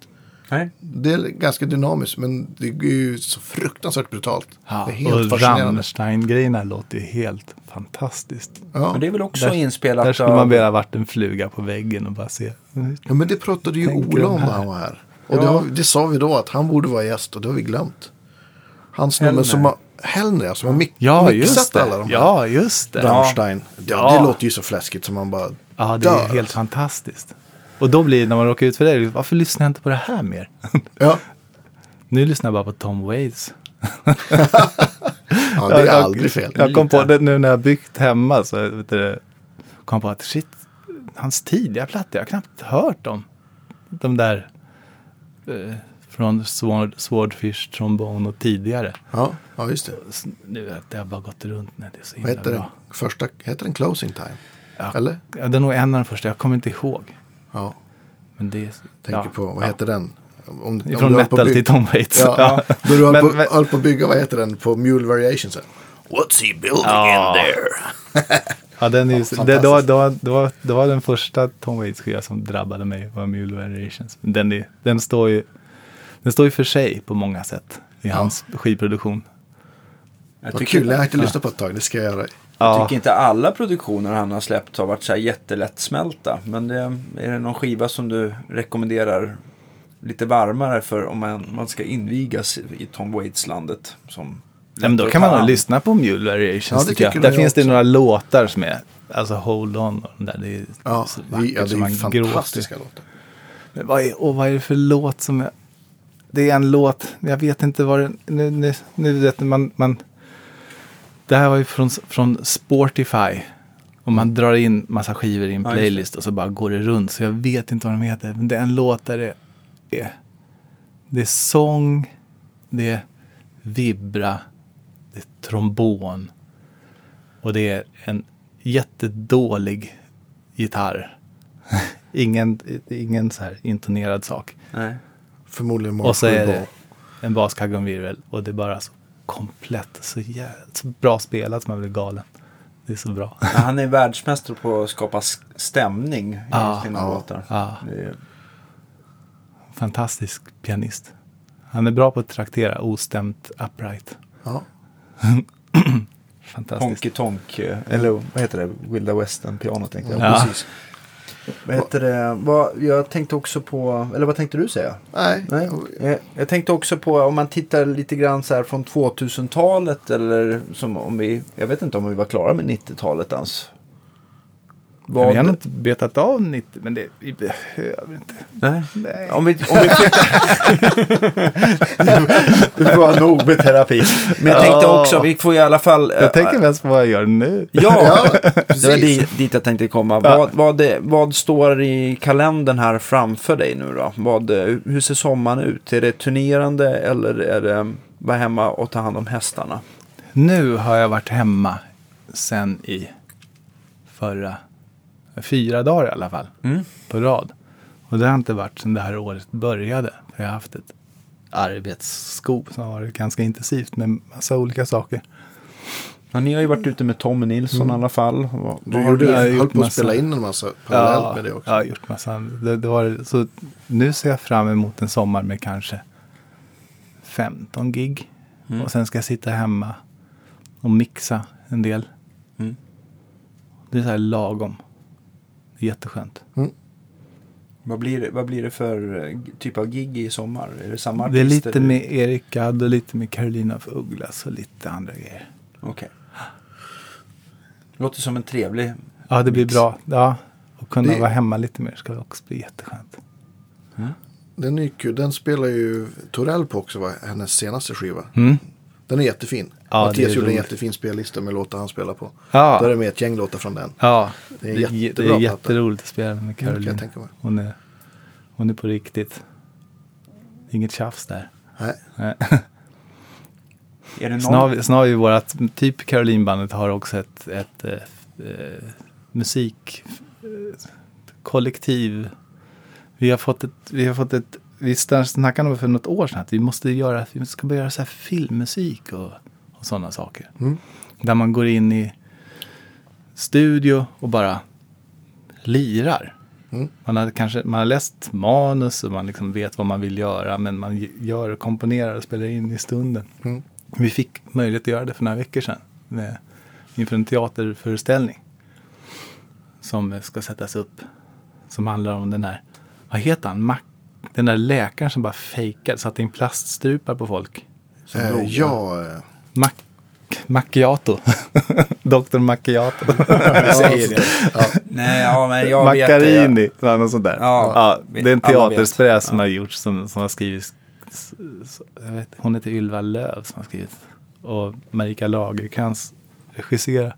Nej. Det är ganska dynamiskt men det är ju så fruktansvärt brutalt. Ja, det är helt och fascinerande. Rammstein-grejerna låter ju helt fantastiskt. Ja. Men det är väl också Där- inspelat Där skulle av... man vilja varit en fluga på väggen och bara se. ja, men det pratade ju Ola om när här? han var här. Och det, Ja. har, det sa vi då att han borde vara gäst och det har vi glömt. Han snubben Hellner. som har, Hellner, som har mix, Ja, mixat alla det. de här. Ja, just det. Rammstein. Ja. Ja. Det låter ju så fläskigt som man bara Ja, det är dör. helt fantastiskt. Och då blir det, när man råkar ut för det, varför lyssnar jag inte på det här mer? Ja, nu lyssnar jag bara på Tom Waits. ja det är jag, aldrig fel. Jag kom på det nu när jag byggt hemma, så vet du, kom på att shit, hans tidiga plattor, jag har knappt hört dem. De där eh, Från Sword, Swordfish, Trombone och tidigare. Ja, ja just det. S- Nu det har bara gått runt. Nej, det är så Vad himla heter den? bra. Första, heter den Closing Time? Ja. Eller? Ja, det är nog en av de första. Jag kommer inte ihåg. Ja, Men det tänker ja, på, vad ja. heter den? Om, om Från du höll på metal till bygga- Tom Waits. Ja, då du höll, Men- på, men- höll på att bygga, vad heter den, på Mule Variations? What's he building Ja. in there? Ja, den är ju, Ja, det, det, var, fantastiskt. det, var, den första Tom Waits-skiva som drabbade mig, var Mule Variations. Den, är, den, står ju, den står ju för sig på många sätt i hans skivproduktion. Jag Vad kul, jag har inte lyssnat på ett tag, det ska jag göra. jag tycker inte alla produktioner han har släppt har varit så här jättelättsmälta. Men det, är det någon skiva som du rekommenderar lite varmare för om man, man ska invigas i Tom Waits-landet? Som Ja, men då kan man nog lyssna på Mule Variations Ja, det tycker jag. Där finns det några låtar som är, alltså Hold On och de där, det är Ja, så vackert ja, det man är gråter. fantastiska låtar. Men vad är, och vad är det för låt som är... Det är en låt, jag vet inte vad det... Nu, nu, nu vet man, man... Det här var ju från, från Sportify. Och man drar in massa skivor i en playlist och så bara går det runt. Så jag vet inte vad de heter. Men det är en låt där det är... Det är sång, det är vibra, det är trombon. Och det är en jättedålig gitarr. ingen, ingen så här intonerad sak. Nej. Förmodligen Och så är det en baskaggonvirvel och det är bara så komplett, så, jävla, så bra spelat som man blir galen. Det är så bra. Ja, han är världsmästare på att skapa stämning i Ja, sina ja, låtar. ja. Det är, Fantastisk pianist. Han är bra på att traktera ostämt upright. Ja. Fantastiskt. Honky Tonk, eh, eller vad heter det? Wilda Western piano tänkte jag. Ja. Precis. Vad heter det? Vad, jag tänkte också på, eller vad tänkte du säga? Nej, Nej, jag, jag tänkte också på om man tittar lite grann så här från 2000-talet eller som om vi, jag vet inte om vi var klara med 90-talet ens. Vi har inte betat av 90, men det, vi behöver inte. Nej. Nej. Om vi, om vi det var nog med terapi. Men jag tänkte också, vi får i alla fall... Jag tänker mest på vad jag gör nu. Ja, Ja, det var dit, dit jag tänkte komma. Ja. Vad, vad, det, vad står i kalendern här framför dig nu då? Vad, eh, hur ser sommaren ut? Är det turnerande eller är det vara hemma och ta hand om hästarna? Nu har jag varit hemma sen i förra, fyra dagar i alla fall, Mm. på rad. Och det har inte varit sedan det här året började. Jag har haft ett arbetsskop som har varit ganska intensivt med massa olika saker. Ja, ni har ju varit ute med Tommy Nilsson i alla fall. Du har gjorde, jag har höll gjort på att spela in en massa parallellt med det också. jag har gjort massa. Det, det var, så nu ser jag fram emot en sommar med kanske 15 gig. Mm. Och sen ska jag sitta hemma och mixa en del. Mm. Det är så här lagom. Det är jätteskönt. Vad blir, det, vad blir det för eh, typ av gig i sommar? Är det samma Det är lite med Erik Gadd och lite med Carolina af Ugglas och lite andra grejer. Okej. Låter som en trevlig... Ja, det blir Mix. bra. Ja, och kunna Det- vara hemma lite mer ska också bli jätteskönt. Den är kul. Den spelar ju Torell på också, va? hennes senaste skiva. Mm. Den är jättefin. Ja, Mattias det är gjorde en jättefin spellista med låtar han spelar på. Ja. Då är det med ett gäng låtar från den. Ja, Det är är- det jättebra är jätteroligt att spela med kan jag Caroline. tänka mig. Hon är, hon är på riktigt. Inget tjafs där. Nej. Nej. Är det någon... vi, sen har vi vårat, typ Caroline-bandet har också ett, ett eh, eh, musik eh, kollektiv. Vi har fått ett, vi har fått ett, vi snackade om för något år sedan att vi måste göra, vi ska börja göra så här filmmusik och, och sådana saker. Mm. Där man går in i studio och bara lirar. Mm. Man har kanske man har läst manus och man liksom vet vad man vill göra men man gör, komponerar och spelar in i stunden. Mm. Vi fick möjlighet att göra det för några veckor sedan med, inför en teaterföreställning som ska sättas upp. Som handlar om den där, vad heter han, Mac, den där läkaren som bara fejkade, satte in plaststrupar på folk. som Eh, låg- ja, eh, Mac, macchiato. Dr. Macchiato. Säger det. ja, Nej, ja, men jag vet det. Maccarini, ja. något sånt där. Ja, Ja, det är en teaterspräs som Ja. har gjorts som, som har skrivits. Jag vet, hon heter Ylva Löv som har skrivit. Och Marika Lagercrantz regisserar.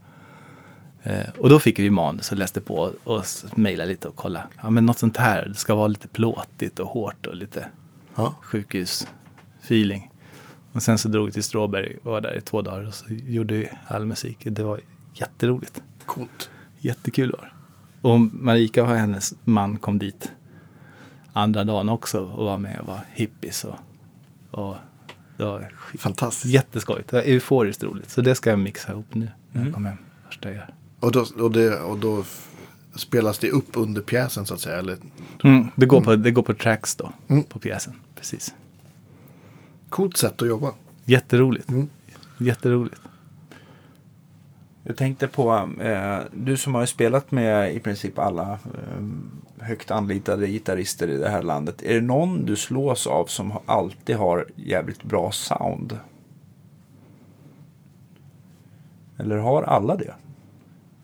Eh, och då fick vi manus och läste på och mejlade lite och kolla. Ja men något sånt här, det ska vara lite plåtigt och hårt och lite. Ja. sjukhusfeeling. Och sen så drog vi till Stråberg och var där i två dagar och så gjorde vi all musik. Det var jätteroligt. Coolt. Jättekul var. Och Marika och hennes man kom dit andra dagen också och var med och var hippies. Och, och det var Fantastiskt. jätteskojigt. Det var euforiskt roligt. Så det ska jag mixa ihop nu när Mm. jag kommer hem. Första jag. Och då, och, det, och då spelas det upp under pjäsen så att säga? Eller? Mm, det, går på, det går på tracks då, Mm. på pjäsen. Precis. Coolt sätt att jobba. Jätteroligt. Mm. Jätteroligt. Jag tänkte på, eh, du som har spelat med i princip alla eh, högt anlitade gitarrister i det här landet. Är det någon du slås av som alltid har jävligt bra sound? Eller har alla det?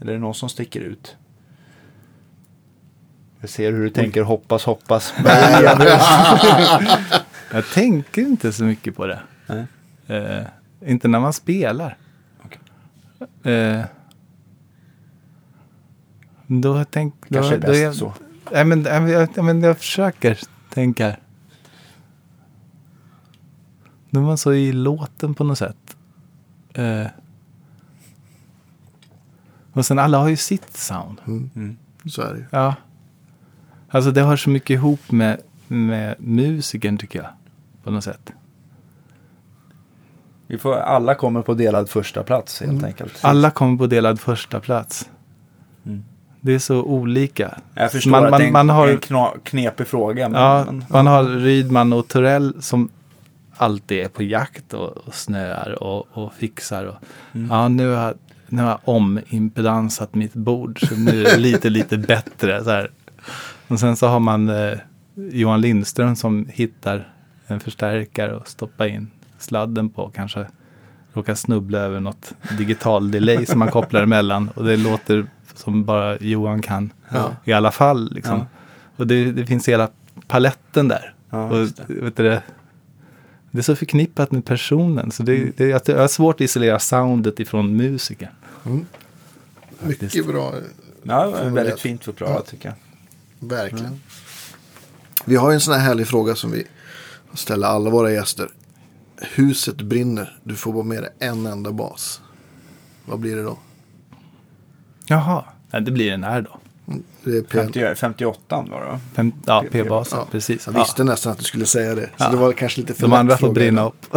Eller är det någon som sticker ut? Jag ser hur du tänker hoppas, hoppas. Jag tänker inte så mycket på det. Eh, inte när man spelar. Eh, då tänk, då, Kanske är bäst jag, så. Nej, men, jag, nej, men jag försöker tänka. Då är man så i låten på något sätt. Eh, och sen alla har ju sitt sound. Mm. Så är det ju. Ja. Alltså det har så mycket ihop med, med musikern tycker jag. På något sätt. Vi får, alla kommer på delad första plats helt enkelt. Alla kommer på delad första plats. Mm. Det är så olika. Jag förstår Man- att man- det är en, man har- en kna, knepig fråga. Men, Ja, men, man har Rydman och Torell som alltid är på jakt och, och snöar och, och fixar. Och, Mm. Ja, nu har, nu har jag omimpedansat mitt bord så nu är det lite, lite bättre. Så här. Och sen så har man eh, Johan Lindström som hittar en förstärkare och stoppar in sladden på. Kanske råkar snubbla över något digital delay som man kopplar emellan. Och det låter som bara Johan kan Ja. i alla fall. Liksom. Ja. Och det, det finns hela paletten där. Ja, och, just det. vet du, det, det är så förknippat med personen. Så det, Mm. det, jag jag har svårt att isolera soundet ifrån musiken. Mycket bra. Ja, väldigt fint förklarat tycker jag. Verkligen. Vi har ju en sån här härlig fråga som vi ställer alla våra gäster. Huset brinner. Du får vara med dig en enda bas. Vad blir det då? Jaha, ja, det blir en R då. Det är P- 50, 58 var det va? Fem, ja, P-basen, Ja, precis. Jag Ja. visste nästan att du skulle säga det. Så Ja. det var kanske lite för De andra får brinna upp.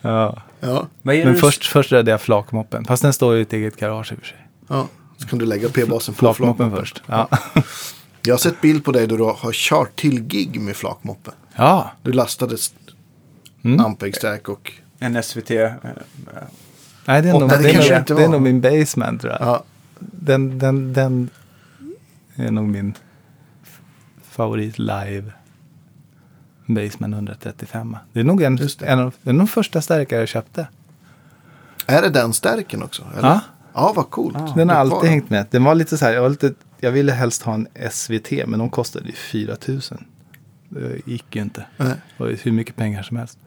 ja. Ja, Men det först, först räddade jag flakmoppen. Fast den står ju i ett eget garage i och för sig. ja. Så kan du lägga P-basen på Flakmoppen flakmoppen. först. Ja. Jag har sett bild på dig då du har kört till gig med flakmoppen. ja. Du lastade st- Mm. ampegstärk och... En SVT? eh, Nej, det är, nog, det det, är nog, det är nog min basement tror jag. Ja, Den, den, den är nog min favorit live. Baseman 135. Det är nog en, en av det är nog första stärkare jag köpte. är det den stärken också? Eller? Ja. Ja, vad coolt. Den har alltid hängt med. Den var lite så här, jag, var lite, jag ville helst ha en SVT men de kostade ju 4 000. Det gick ju inte. Nej. Det var ju hur mycket pengar som helst.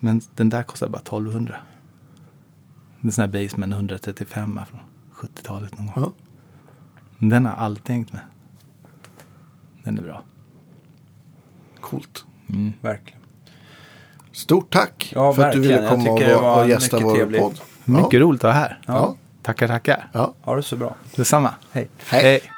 Men den där kostade bara 1200. En sån här Baseman 135 från 70-talet någon gång. Ja. Den har alltid hängt med. Den är bra. Coolt. Verkligen. Stort tack Ja, för att du verkligen. ville Jag komma och, och gästa mycket vår trevligt. podd. Mycket ja. roligt att vara här. Ja. Tackar, tackar. Ja. Ha det så bra. Detsamma. Hej. Hej. Hej.